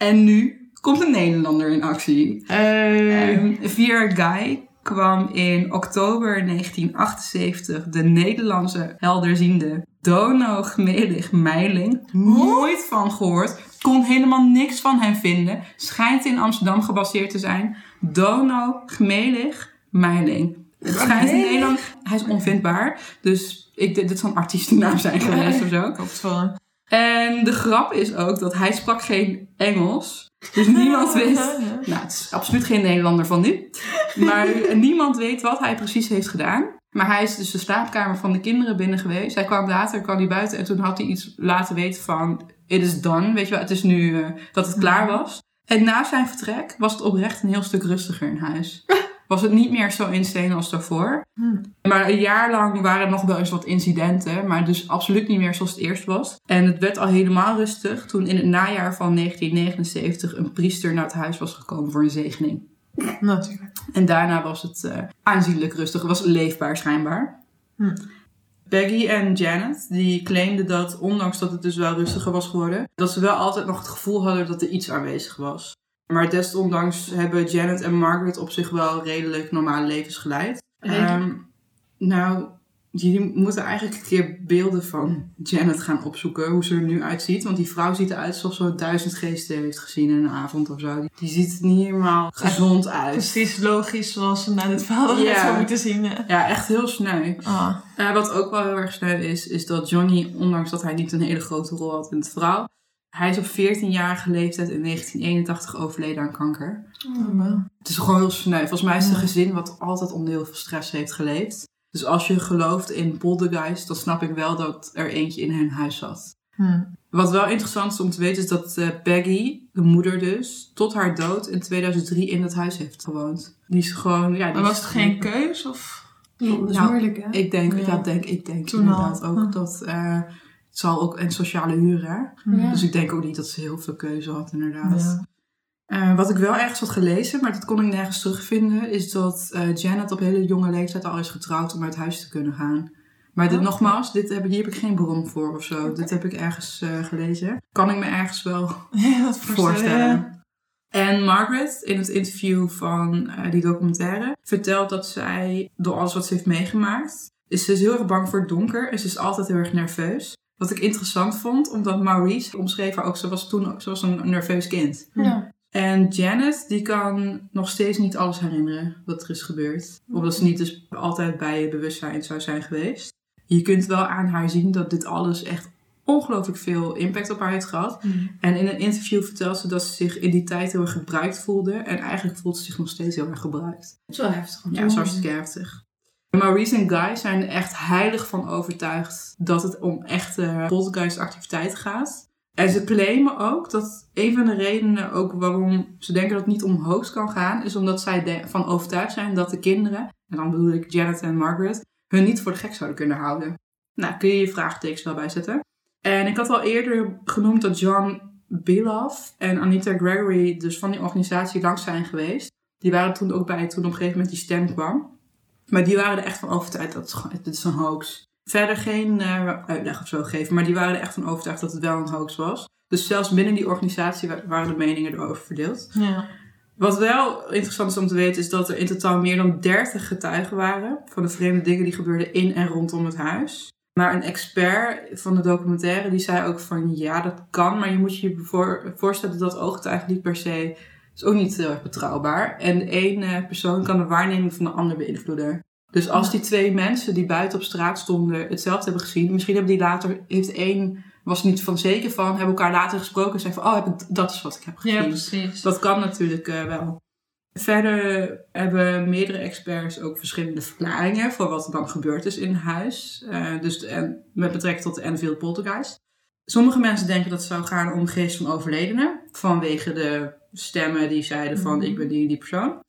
En nu komt een Nederlander in actie. Eh, Ehm, via Guy kwam in oktober 1978 de Nederlandse helderziende Dono Gmelig Meiling. Nooit van gehoord. Kon helemaal niks van hem vinden. Schijnt in Amsterdam gebaseerd te zijn. Dono Gmelig Meiling. Het schijnt in Nederland. Hij is onvindbaar. Dus ik, dit zal een artiestennaam zijn geweest of zo. En de grap is ook dat hij sprak geen Engels. Dus niemand wist... Nou, het is absoluut geen Nederlander van nu. Maar niemand weet wat hij precies heeft gedaan. Maar hij is dus de slaapkamer van de kinderen binnen geweest. Hij kwam later, kwam hij buiten en toen had hij iets laten weten van... It is done, weet je wel. Het is nu eh, dat het klaar was. En na zijn vertrek was het oprecht een heel stuk rustiger in huis. Was het niet meer zo insane als daarvoor. Maar een jaar lang waren er nog wel eens wat incidenten. Maar dus absoluut niet meer zoals het eerst was. En het werd al helemaal rustig toen in het najaar van 1979 een priester naar het huis was gekomen voor een zegening. Natuurlijk. En daarna was het eh, aanzienlijk rustig. Het was leefbaar schijnbaar. Hm. Peggy en Janet, die claimden dat, ondanks dat het dus wel rustiger was geworden, dat ze wel altijd nog het gevoel hadden dat er iets aanwezig was. Maar desondanks hebben Janet en Margaret op zich wel redelijk normale levens geleid. Redelijk? Ehm, nou, jullie moeten eigenlijk een keer beelden van Janet gaan opzoeken, hoe ze er nu uitziet. Want die vrouw ziet eruit alsof ze duizend geesten heeft gezien in een avond of zo. Die, ziet er niet helemaal gezond uit. Precies logisch zoals we naar dit verhaal Ja. zou moeten zien. hè. Ja, echt heel sneu. Eh, wat ook wel heel erg sneu is, is dat Johnny, ondanks dat hij niet een hele grote rol had in het verhaal, hij is op 14-jarige leeftijd in 1981 overleden aan kanker. Het is gewoon heel sneu. Volgens mij is het een gezin wat altijd onder heel veel stress heeft geleefd. Dus als je gelooft in poltergeist, dan snap ik wel dat er eentje in hun huis zat. Wat wel interessant is om te weten is dat eh, Peggy, de moeder dus, tot haar dood in 2003 in dat huis heeft gewoond. Die is gewoon, ja... Die Maar was het geen keus? Of? dat is Nou, moeilijk, hè? Ik denk, Ja. ja. denk, ik denk Toen inderdaad al. ook dat eh, het zal ook een sociale huur, hè? Ja. Dus ik denk ook niet dat ze heel veel keuze had, inderdaad. Eh, wat ik wel ergens had gelezen, maar dat kon ik nergens terugvinden, is dat eh, Janet op hele jonge leeftijd al is getrouwd om uit huis te kunnen gaan. Maar dit, Oké. nogmaals, dit heb, hier heb ik geen bron voor of zo. Dit heb ik ergens eh, gelezen. Kan ik me ergens wel Ja, voorstellen. En Margaret, in het interview van die documentaire, vertelt dat zij, door alles wat ze heeft meegemaakt, is ze is heel erg bang voor het donker en ze is altijd heel erg nerveus. Wat ik interessant vond, omdat Maurice omschreef haar ook, ze was toen ook, ze was een nerveus kind. Ja. En Janet, die kan nog steeds niet alles herinneren wat er is gebeurd. Omdat ze niet dus altijd bij je bewustzijn zou zijn geweest. Je kunt wel aan haar zien dat dit alles echt ongelooflijk veel impact op haar heeft gehad. En in een interview vertelt ze dat ze zich in die tijd heel erg gebruikt voelde. En eigenlijk voelt ze zich nog steeds heel erg gebruikt. Dat is wel heftig. Ja, dat is hartstikke heftig. Maurice en Guy zijn er echt heilig van overtuigd dat het om echte poltergeist-activiteit gaat. En ze claimen ook dat een van de redenen ook waarom ze denken dat het niet om hoax kan gaan, is omdat zij van overtuigd zijn dat de kinderen, en dan bedoel ik Janet en Margaret, hun niet voor de gek zouden kunnen houden. Nou, kun je je vraagtekens wel bijzetten. En ik had al eerder genoemd dat John Biloff en Anita Gregory dus van die organisatie langs zijn geweest. Die waren toen ook bij toen op een gegeven moment die stem kwam. Maar die waren er echt van overtuigd dat het, dit is een hoax. Verder geen eh, uitleg of zo gegeven, maar die waren er echt van overtuigd dat het wel een hoax was. Dus zelfs binnen die organisatie wa- waren de meningen erover verdeeld. Ja. Wat wel interessant is om te weten, is dat er in totaal meer dan 30 getuigen waren van de vreemde dingen die gebeurden in en rondom het huis. Maar een expert van de documentaire die zei ook van ja, dat kan, maar je moet je je voor- voorstellen dat ooggetuigen niet per se is ook niet heel erg betrouwbaar. En de ene persoon kan de waarneming van de ander beïnvloeden. Dus als die twee mensen die buiten op straat stonden hetzelfde hebben gezien, misschien hebben die later, heeft één, was niet van zeker van, hebben elkaar later gesproken en zei van, oh, heb ik, dat is wat ik heb gezien. Ja, precies. Dat kan natuurlijk eh, wel. Verder hebben meerdere experts ook verschillende verklaringen voor wat er dan gebeurd is in huis. Eh, dus de- en met betrekking tot de Enfield Poltergeist. Sommige mensen denken dat het zou gaan om geest van overledenen. Vanwege de stemmen die zeiden van ik ben die en die persoon.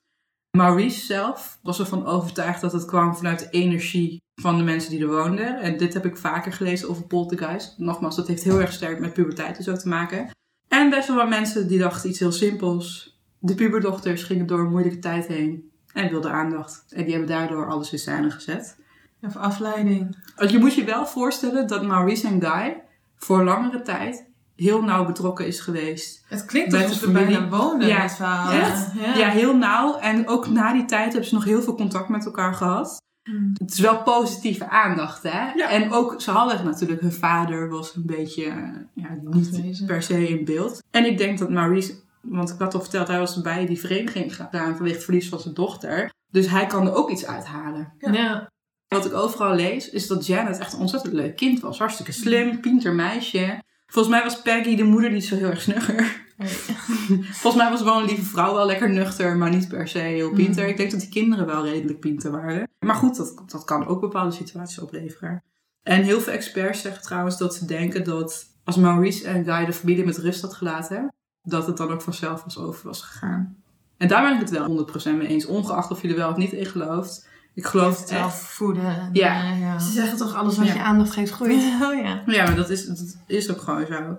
Maurice zelf was ervan overtuigd dat het kwam vanuit de energie van de mensen die er woonden. En dit heb ik vaker gelezen over poltergeist. Nogmaals, dat heeft heel erg sterk met puberteit en zo te maken. En best wel wat mensen die dachten iets heel simpels. De puberdochters gingen door een moeilijke tijd heen en wilden aandacht. En die hebben daardoor alles in scène gezet. Of afleiding. Je moet je wel voorstellen dat Maurice en Guy voor langere tijd heel nauw betrokken is geweest. Het klinkt alsof ze bijna wonen Ja. Echt? Ja. heel nauw. En ook na die tijd hebben ze nog heel veel contact met elkaar gehad. Hmm. Het is wel positieve aandacht, hè? En ook, ze hadden natuurlijk, hun vader was een beetje ja, niet per se in beeld. En ik denk dat Maurice, want ik had al verteld, hij was bij die vereniging gedaan vanwege het verlies van zijn dochter. Dus hij kan er ook iets uithalen. Ja. Wat ik overal lees, is dat Janet echt een ontzettend leuk kind was. Hartstikke slim, pinter meisje. Volgens mij was Peggy de moeder niet zo heel erg snugger. Volgens mij was wel een lieve vrouw, wel lekker nuchter, maar niet per se heel pinter. Ik denk dat die kinderen wel redelijk pinter waren. Maar goed, dat, dat kan ook bepaalde situaties opleveren. En heel veel experts zeggen trouwens dat ze denken dat als Maurice en Guy de familie met rust had gelaten, dat het dan ook vanzelf was over was gegaan. En daar ben ik het wel 100% mee eens, ongeacht of je er wel of niet in gelooft. Ik geloof het echt. voeden. Ja. ja. Ze zeggen toch alles wat Ja. je aandacht geeft groeit. Oh ja. Ja, maar dat is, dat is ook gewoon zo.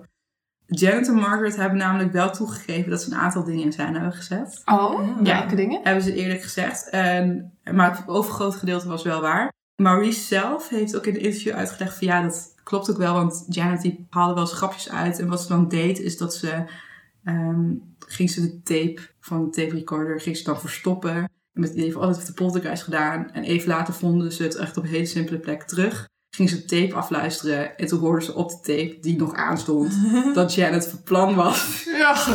Janet en Margaret hebben namelijk wel toegegeven dat ze een aantal dingen in scène hebben gezet. Oh, Ja. welke dingen? Hebben ze eerlijk gezegd. En, maar het overgrote gedeelte was wel waar. Maurice zelf heeft ook in de interview uitgelegd van ja, dat klopt ook wel. Want Janet die haalde wel eens grapjes uit. En wat ze dan deed is dat ze... ehm, ging ze de tape van de tape recorder ging ze dan verstoppen. Met, die heeft altijd de poltergeist gedaan. En even later vonden ze het echt op een hele simpele plek terug. Ging ze de tape afluisteren. En toen hoorden ze op de tape, die nog aanstond, dat Janet van plan was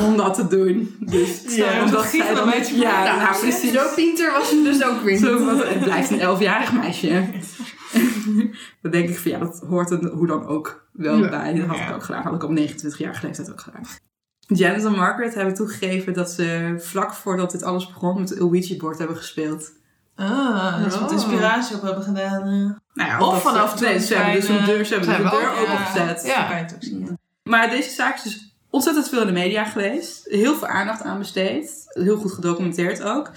om dat te doen. Dus Ja, omdat dat zij dan met Ja, Nou, nou, precies. Zo pinter was ze dus ook weer Zo, want het blijft een elfjarig meisje. dan denk ik van ja, dat hoort er hoe dan ook wel Ja. bij. Dat had ik ook gedaan. Had ik op 29 jaar leeftijd ook gedaan. Janet en Margaret hebben toegegeven dat ze vlak voordat dit alles begon met de Ouija-board hebben gespeeld. Ah, dat ze wat Oh. inspiratie op hebben gedaan. eh. Nou ja, Of dat- vanaf nee, toen ze hebben dus een deur, ze hebben zijn dus we een deur ook, ja. opengezet. Ja. Kan je het ook zien. Maar deze zaak is dus ontzettend veel in de media geweest. Heel veel aandacht aan besteed. Heel goed gedocumenteerd ook.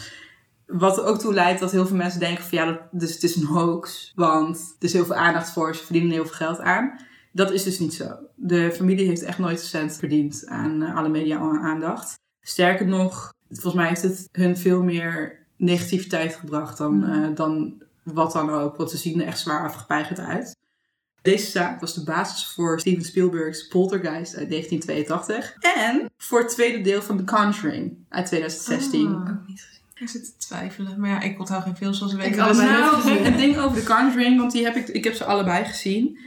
Wat er ook toe leidt dat heel veel mensen denken van ja, dat, dus het is een hoax. Want er is heel veel aandacht voor, ze verdienen heel veel geld aan. Dat is dus niet zo. De familie heeft echt nooit een cent verdiend aan eh, alle media-aandacht. Sterker nog, volgens mij heeft het hun veel meer negativiteit gebracht dan, eh, dan wat dan ook. Want ze zien er echt zwaar afgepeigerd uit. Deze zaak was de basis voor Steven Spielberg's Poltergeist uit 1982. En voor het tweede deel van The Conjuring uit 2016. Ah. Ik zit te twijfelen. Maar ja, ik onthoud geen film zoals we Ik weten. allebei Dus- Nou, het ding over The Conjuring, want die heb ik, ik heb ze allebei gezien.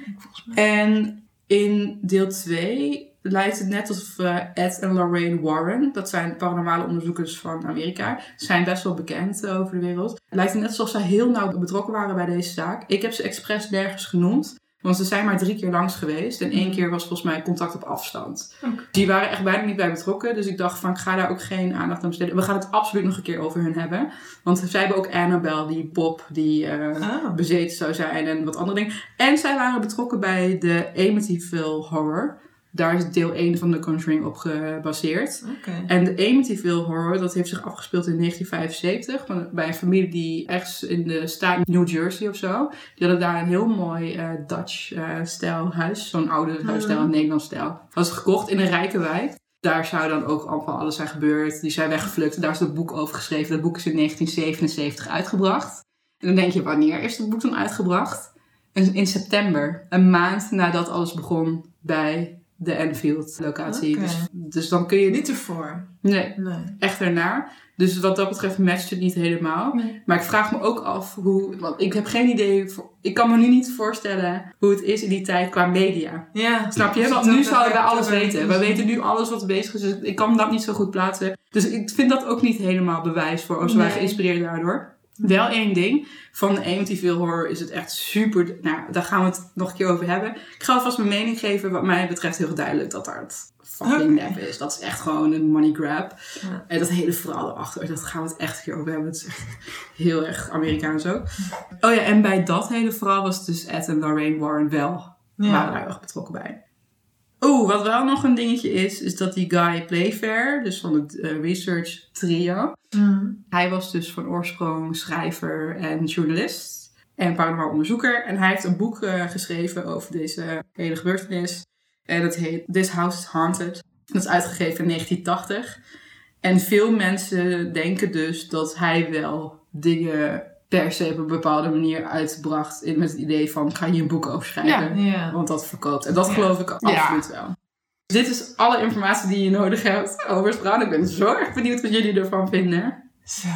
Mij. En in deel 2 lijkt het net alsof Ed en Lorraine Warren, dat zijn paranormale onderzoekers van Amerika, zijn best wel bekend eh, over de wereld. Lijkt het net alsof zij heel nauw betrokken waren bij deze zaak. Ik heb ze expres nergens genoemd. Want ze zijn maar drie keer langs geweest. En één keer was volgens mij contact op afstand. Die waren echt bijna niet bij betrokken. Dus ik dacht van, ik ga daar ook geen aandacht aan besteden. We gaan het absoluut nog een keer over hun hebben. Want zij hebben ook Annabelle, die pop, die Oh. bezeten zou zijn en wat andere dingen. En zij waren betrokken bij de Amityville Horror. Daar is deel 1 van The Conjuring op gebaseerd. Oké. En de Amityville Horror, dat heeft zich afgespeeld in 1975. van- Bij een familie die ergens in de staat New Jersey of zo. Die hadden daar een heel mooi eh, Dutch-stijl huis. Zo'n oude huisstijl, een Nederlands stijl. Dat was gekocht in een rijke wijk. Daar zou dan ook allemaal alles zijn gebeurd. Die zijn weggevlucht. Daar is het boek over geschreven. Dat boek is in 1977 uitgebracht. En dan denk je, wanneer is het boek dan uitgebracht? In september. Een maand nadat alles begon bij de Enfield locatie. Oké. Dus, dus dan kun je Niet ervoor. Nee, Nee. echt ernaar. Dus wat dat betreft matcht het niet helemaal. Nee. Maar ik vraag me ook af hoe... Want ik heb geen idee... ik kan me nu niet voorstellen hoe het is in die tijd qua media. Ja. Snap je? Want nu zouden wij dat- alles weten. We weten nu alles wat bezig is. Dus ik kan dat niet zo goed plaatsen. Dus ik vind dat ook niet helemaal bewijs voor als wij Nee. geïnspireerd daardoor. Wel één ding. Van de Amityville Horror is het echt super... Nou, daar gaan we het nog een keer over hebben. Ik ga alvast mijn mening geven. Wat mij betreft heel duidelijk dat daar het fucking nep is. Dat is echt gewoon een money grab. Ja. En dat hele verhaal erachter. Dat gaan we het echt een keer over hebben. Het is echt heel erg Amerikaans ook. Oh ja, en bij dat hele verhaal was dus Ed en Lorraine Warren wel Ja. waren daar erg betrokken bij. Oeh, wat wel nog een dingetje is, is dat die Guy Playfair, dus van het eh, research trio, Mm. hij was dus van oorsprong schrijver en journalist en paranormaal onderzoeker. En hij heeft een boek eh, geschreven over deze hele gebeurtenis. En dat heet This House is Haunted. Dat is uitgegeven in 1980. En veel mensen denken dus dat hij wel dingen per se op een bepaalde manier uitbracht. in- Met het idee van, ga je een boek over schrijven? Ja. Want dat verkoopt. En dat geloof ik absoluut wel. Dit is alle informatie die je nodig hebt over het verhaal. Ik ben zo erg benieuwd wat jullie ervan vinden. Zo.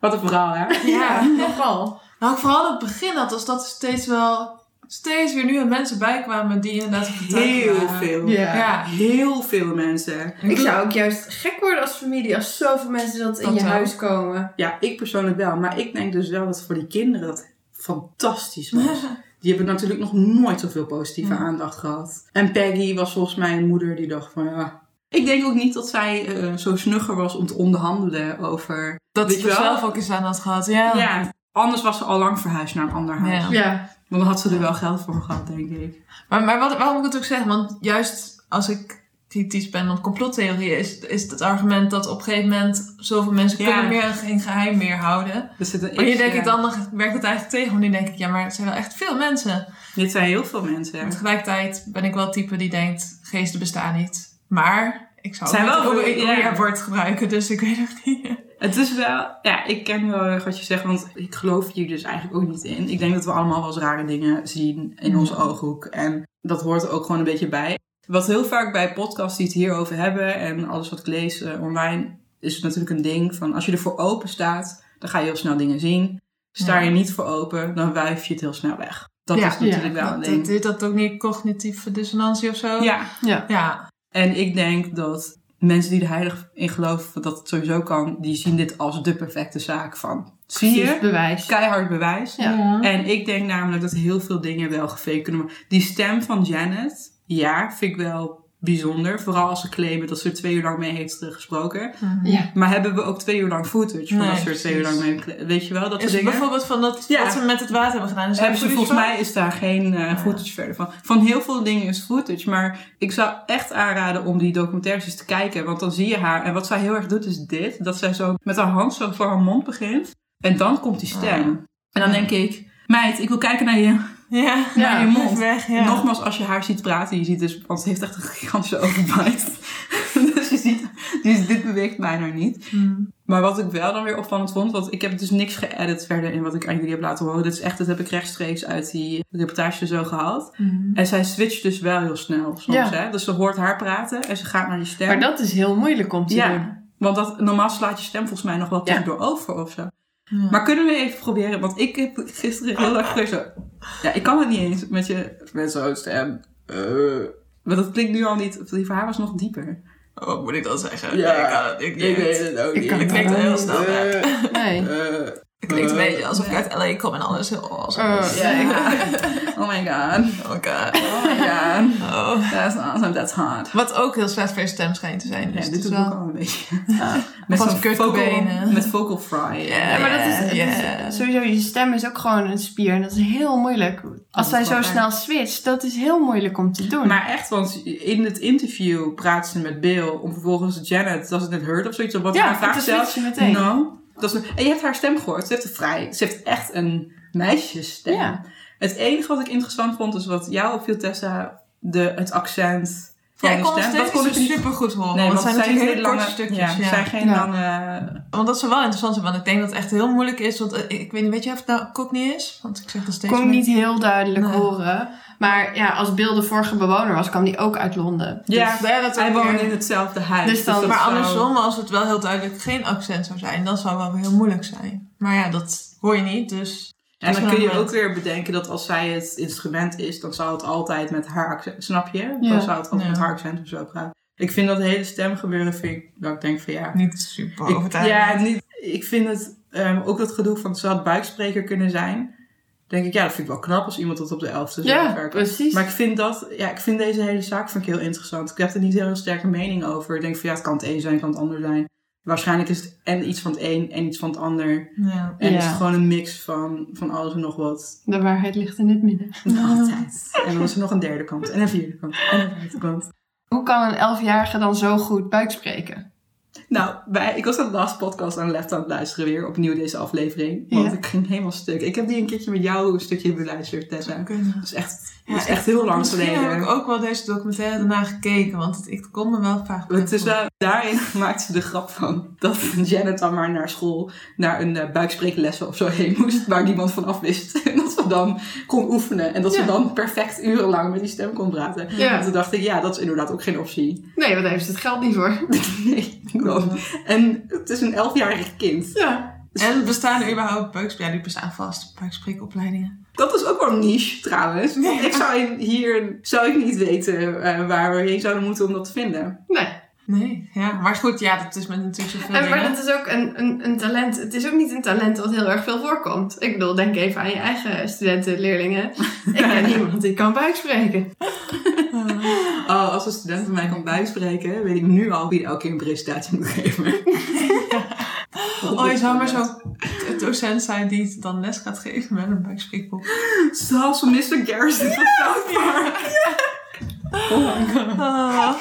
Wat een verhaal, hè? Ja. Nogal. Nou, vooral het begin had, was dat steeds wel... Steeds weer nieuwe mensen bijkwamen die inderdaad Heel waren. veel. Ja. Ja. Heel veel mensen. Ik zou ook juist gek worden als familie als zoveel mensen dat in Dat je wel. huis komen. Ja, ik persoonlijk wel. Maar ik denk dus wel dat voor die kinderen dat fantastisch was. Die hebben natuurlijk nog nooit zoveel positieve aandacht gehad. En Peggy was volgens mij een moeder die dacht van ja... Ik denk ook niet dat zij eh, zo snugger was om te onderhandelen over... Dat ze er zelf ook eens aan had gehad. Ja. Ja, anders was ze al lang verhuisd naar een ander huis. Ja. Ja. Want dan had ze er wel geld voor gehad, denk ik. Maar, maar wat, waarom ik het ook zeg, want juist als ik kritisch ben op complottheorieën, is, is het argument dat op een gegeven moment zoveel mensen Ja. kunnen meer geen geheim meer houden. Er zit een Maar hier denk ja. ik dan, werkt het eigenlijk tegen, want nu denk ik, ja, maar het zijn wel echt veel mensen. Dit zijn heel veel mensen. Maar tegelijkertijd ben ik wel het type die denkt, geesten bestaan niet. Maar ik zou Zijn ook wel ja. Ouija-bord gebruiken, dus ik weet het niet. Het is wel, ja, ik ken wel erg wat je zegt, want ik geloof hier dus eigenlijk ook niet in. Ik denk dat we allemaal wel eens rare dingen zien in onze ooghoek. En dat hoort er ook gewoon een beetje bij. Wat heel vaak bij podcasts die het hierover hebben en alles wat ik lees eh, online, is natuurlijk een ding van als je ervoor open staat, dan ga je heel snel dingen zien. Sta Ja. je niet voor open, dan wuif je het heel snel weg. Dat Ja. is natuurlijk wel een ding. heet dat ook niet cognitieve dissonantie of zo? Ja, Ja. En ik denk dat mensen die er heilig in geloven dat het sowieso kan, die zien dit als de perfecte zaak van. Zie je? bewijs. Keihard bewijs. Ja. En ik denk namelijk dat heel veel dingen wel gefaked kunnen worden. Die stem van Janet, ja, vind ik wel bijzonder. Vooral als ze claimen dat ze er twee uur lang mee heeft eh, gesproken. Ja. Maar hebben we ook twee uur lang footage van Nee, dat ze er twee uur lang mee heeft Weet je wel, dat soort dingen. bijvoorbeeld van dat, Ja. wat ze met het water hebben gedaan? Is Hebben ze, volgens mij is daar geen eh, footage verder van. Van heel veel dingen is footage. Maar ik zou echt aanraden om die documentaires eens te kijken. Want dan zie je haar. En wat zij heel erg doet is dit. Dat zij zo met haar hand zo voor haar mond begint. En dan komt die stem. En dan denk ik... Meid, ik wil kijken naar je, Ja, naar je mond. Weg, ja. Nogmaals, als je haar ziet praten. Je ziet dus... Want ze heeft echt een gigantische overbite. dus je ziet die, dit beweegt bijna niet. Hmm. Maar wat ik wel dan weer opvallend vond, want ik heb dus niks geëdit verder in wat ik aan jullie heb laten horen. Dit is echt, dat heb ik rechtstreeks uit die reportage zo gehaald. Hmm. En zij switcht dus wel heel snel soms, Ja. hè. Dus ze hoort haar praten en ze gaat naar die stem. Maar dat is heel moeilijk om te doen. ja, want dat, normaal slaat je stem volgens mij nog wel Ja. tussendoor over of zo. Ja. Maar kunnen we even proberen, want ik heb gisteren heel geweest zo... Ja, ik kan het niet eens met je, met zo'n stem. Eh, maar dat klinkt nu al niet, die van haar was nog dieper. Oh, Wat moet ik dan zeggen? Ja, ik kan het ik, Ik weet het ook Ik niet. kan het klinkt heel snel. Eh, Nee. eh, klinkt een eh, beetje alsof ik uit LA kom en alles heel awesome is. Ja, oh my god. Oh my god. Oh my god. Oh. That's awesome, that's hard. Wat ook heel slecht voor je stem schijnt te zijn. Ja, Dus dit het is doe ik ook al een beetje. Als zo'n Kurt vocal, met vocal fry. Ja, Ja, maar dat is, het Ja. is sowieso, je stem is ook gewoon een spier. En dat is heel moeilijk. Als zij zo snel switcht, dat is heel moeilijk om te doen. Maar echt, want in het interview praat ze met Bill om vervolgens Janet, doesn't it hurt of zoiets, of wat Ja, haar vraag dat stelt. switch je meteen. No. Dat is, en je hebt haar stem gehoord. Ze heeft, een vrij, ze heeft echt een meisjesstem. Ja. Het enige wat ik interessant vond, is wat jou opviel, Tessa, de, het accent van Ja, ik de kon het stem. steeds niet ik niet- super goed horen. Nee, want het zijn zij natuurlijk hele lange korte stukjes. Ja, Ja, zijn geen Ja. lange... Want dat zou wel interessant zijn, want ik denk dat het echt heel moeilijk is. Want eh, ik weet niet, weet je of het nou Cockney is? Want ik zeg dat steeds kon ik niet heel duidelijk Nee. horen. Maar ja, als Bill de vorige bewoner was, kwam die ook uit Londen. Ja, Dus ja, dat hij woonde weer- in hetzelfde huis. Dus dan- dat Maar zou- andersom, als het wel heel duidelijk geen accent zou zijn, dan zou het wel weer heel moeilijk zijn. Maar ja, dat hoor je niet, dus... En dan kun je ook weer bedenken dat als zij het instrument is, dan zou het altijd met haar accent, snap je? Ja. Dan zou het altijd Ja. met haar accent of zo praten. Ik vind dat hele stemgebeuren, vind ik, dat ik denk van ja. Niet super Ik, overtuigend. ja, niet, ik vind het, ehm, ook dat gedoe van, zou het buikspreker kunnen zijn? Denk ik, ja, dat vind ik wel knap als iemand dat op de elfde zou Ja, werken. precies. Maar ik vind dat, ja, ik vind deze hele zaak vind ik heel interessant. Ik heb er niet heel sterke mening over. Ik denk van ja, het kan het een zijn, het kan het ander zijn. Waarschijnlijk is het en iets van het een en iets van het ander. Ja. En Ja. is het gewoon een mix van, van alles en nog wat. De waarheid ligt in het midden. Altijd. En dan is er nog een derde kant. En een vierde kant. En een vijfde kant. Hoe kan een elfjarige dan zo goed buik spreken? Nou, bij, ik was de last podcast aan Left aan het luisteren weer. Opnieuw deze aflevering. Want Ja. ik ging helemaal stuk. Ik heb die een keertje met jou een stukje beluisterd, Tessa. Dat is echt, Ja, dat is echt heel lang Misschien geleden. heb ik ook wel deze documentaire daarna gekeken, want het, ik kon me wel vaak... Het is daarin maakte ze de grap van dat Janet dan maar naar school, naar een uh, buikspreeklessen of zo heen moest, waar niemand van af wist. En dat ze dan kon oefenen en dat ze dan perfect urenlang met die stem kon praten. Ja. En toen dacht ik, ja, dat is inderdaad ook geen optie. Nee, want daar heeft ze het geld niet voor. nee, gewoon. En het is een elfjarig kind. Ja. En bestaan er überhaupt buiksprekers? Ja, die bestaan vast, buikspreekopleidingen. Dat is ook wel een niche trouwens. Want ik zou in- hier zou ik niet weten eh, waar we heen zouden moeten om dat te vinden. Nee. Nee, ja. Maar goed, ja, dat is met natuurlijk zoveel En, maar dat is ook een, een, een talent. Het is ook niet een talent wat heel erg veel voorkomt. Ik bedoel, denk even aan je eigen studenten, leerlingen. Ik ken niemand die kan buik spreken. Oh, als een student van mij kan buikspreken, weet ik nu al wie elke keer een presentatie moet geven. Oh, je zou maar zo docent zijn die dan les gaat geven met een buikspreekpop. Zoals Mr. Garrison van South Park. Oh my god. Ah.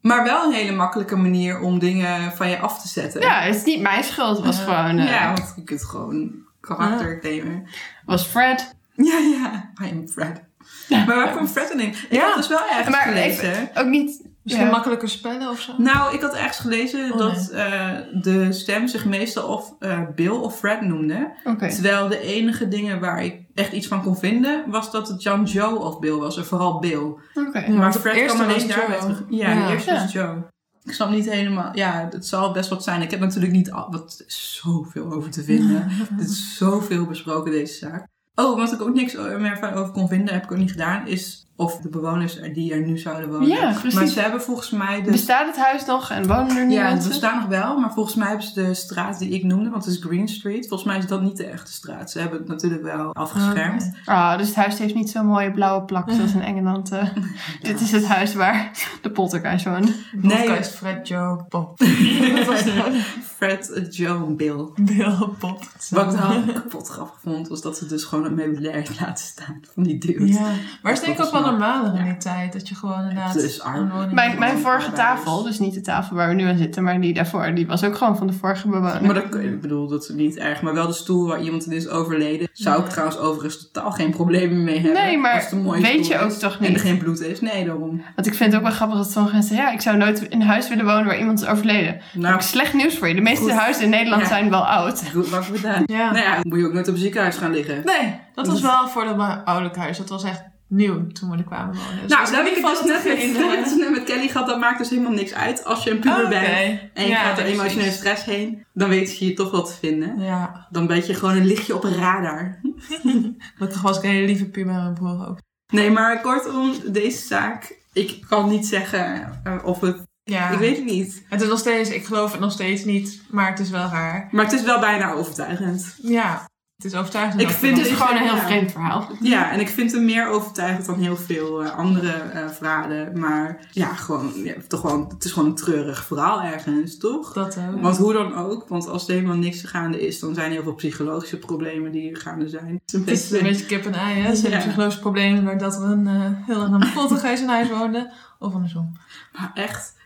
Maar wel een hele makkelijke manier om dingen van je af te zetten. Ja, het is niet mijn schuld. Het was gewoon... eh, Ja, want je kunt gewoon karakter claimen. was Fred. Ja, ja. I am Fred. Maar waar kwam Fred in? Ik Ja. had dus wel ergens Maar gelezen. even, ook niet... Misschien ja. makkelijker spellen of zo? Nou, ik had ergens gelezen Oh, dat eh, de stem zich meestal of eh, Bill of Fred noemde. Terwijl de enige dingen waar ik echt iets van kon vinden, was dat het Jan Joe of Bill was. En vooral Bill. Oké. Maar Fred kwam alleen daar Joe. weer terug. Ja, Ja. was Joe. Ik snap niet helemaal... Ja, het zal best wat zijn. Ik heb natuurlijk niet... Al, wat is zoveel over te vinden. Dit is zoveel besproken, deze zaak. Oh, wat ik ook niks meer van over kon vinden, heb ik ook niet gedaan, is of de bewoners er- die er nu zouden wonen. Ja, precies. Maar ze hebben volgens mij de Bestaat het huis nog en wonen er nu ja, het mensen? bestaat nog wel, maar volgens mij hebben ze de straat die ik noemde, want het is Green Street. Volgens mij is dat niet de echte straat. Ze hebben het natuurlijk wel afgeschermd. Ah, dus het huis heeft niet zo'n mooie blauwe plak zoals in Engeland. eh. Dit is het huis waar de poltergeist woont. Nee. Podcast Fred, Joe, Pop. Fred, Joe Bill. Bill, Pop. Wat ik wel kapot grappig vond, was dat ze dus gewoon het meubilair laten staan van die dude. Ja. Maar is denk ik ook wel normaler in die tijd. Dat je gewoon inderdaad... Het is arm. Mijn, mijn vorige tafel, dus niet de tafel waar we nu aan zitten, maar die daarvoor, die was ook gewoon van de vorige bewoner. Maar dat, ik bedoel, dat is niet erg. Maar wel de stoel waar iemand in is overleden. Zou ik trouwens overigens totaal geen problemen mee hebben. Nee, maar als het een mooie weet stoel je ook is toch En er niet? geen bloed is. Nee, daarom. Want ik vind het ook wel grappig dat sommige mensen zeggen, ja, ik zou nooit in een huis willen wonen waar iemand is overleden. Nou, heb ik slecht nieuws voor je. De meeste Goed. huizen in Nederland Ja. zijn wel oud. goed lang gedaan. Ja. Nou ja, dan moet je ook nooit op een ziekenhuis gaan liggen. Nee, dat was wel voor het ouderlijk huis. Dat was echt nieuw toen we er kwamen wonen. Dus Nou, dat heb ik het dus net in. het dus net met Kelly gehad. Dat maakt dus helemaal niks uit. Als je een puber Oh, bent en je Ja, gaat er emotionele stress heen, dan weet je je toch wel te vinden. Ja, Dan weet je gewoon een lichtje op een radar. gelukkig was ik een hele lieve puber en mijn broer ook. Nee, maar kortom, deze zaak. Ik kan niet zeggen eh, of het. Ja. Ik weet het niet. Het is nog steeds, ik geloof het nog steeds niet, maar het is wel raar. Maar het is wel bijna overtuigend. Ja, het is overtuigend. Ik dat vind Het is het gewoon een heel vreemd verhaal. Ja, en ik vind hem meer overtuigend dan heel veel eh, andere eh, verhalen. Maar ja, gewoon, ja, toch gewoon, het is gewoon een treurig verhaal ergens, toch? Dat ook. Want hoe dan ook, want als er helemaal niks gaande is, dan zijn er heel veel psychologische problemen die er gaande zijn. Het is een is een beetje, beetje kip en ei, hè? Ze hebben Ja. psychologische problemen doordat er een uh, heel erg een in huis woonde. Of andersom. maar echt.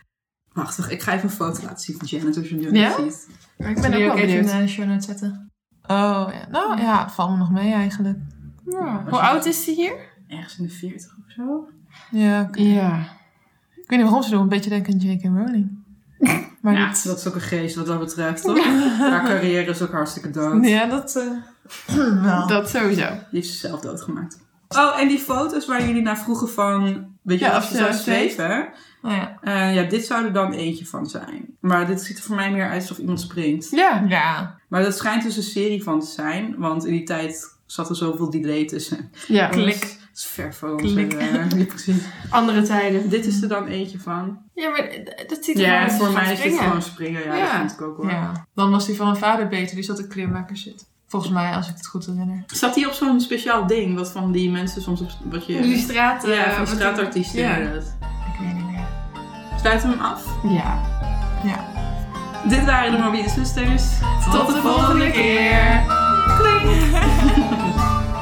Wacht, ik ga even een foto laten zien van Janet, als je nu Ja? ziet. Maar ik Ik ben ook wel ook even in benieuwd. de show notes zetten. Oh ja, nou ja, het valt me nog mee eigenlijk. Ja. Hoe oud is ze hier? Ergens in de 40 of zo. Ja, oké. Ja. ik weet niet waarom ze doen, een beetje denken aan J.K. Rowling. Maar Ja, niet. dat is ook een geest wat dat betreft, toch? Haar carrière is ook hartstikke dood. Ja, dat eh. Dat sowieso. Die heeft zichzelf doodgemaakt. Oh, en die foto's waar jullie naar vroegen van... Weet je, Ja, als of je ze zou zweven... Oh ja. eh, ja, dit zou er dan eentje van zijn. Maar dit ziet er voor mij meer uit alsof iemand springt. Ja. Ja. Maar dat schijnt dus een serie van te zijn. Want in die tijd zat er zoveel delay tussen. Ja. Klik. Dat is ver voor ons. Precies. Andere tijden. Dit is er dan eentje van. Ja, maar dat ziet er Ja, voor mij is dit gewoon springen. Ja, Ja. dat vind ik ook hoor. ja. Dan was die van mijn vader beter, die zat in kleermaker zit. Volgens mij, als ik het goed herinner. Zat hij op zo'n speciaal ding? Wat van die mensen soms op... Wat je, Die straat. ja, eh, van straatartiesten Ja. inderdaad. Ik weet niet meer sluiten we hem af? Ja. ja. Dit waren de Mobiele Zusters. Tot, de, volgende, keer. keer.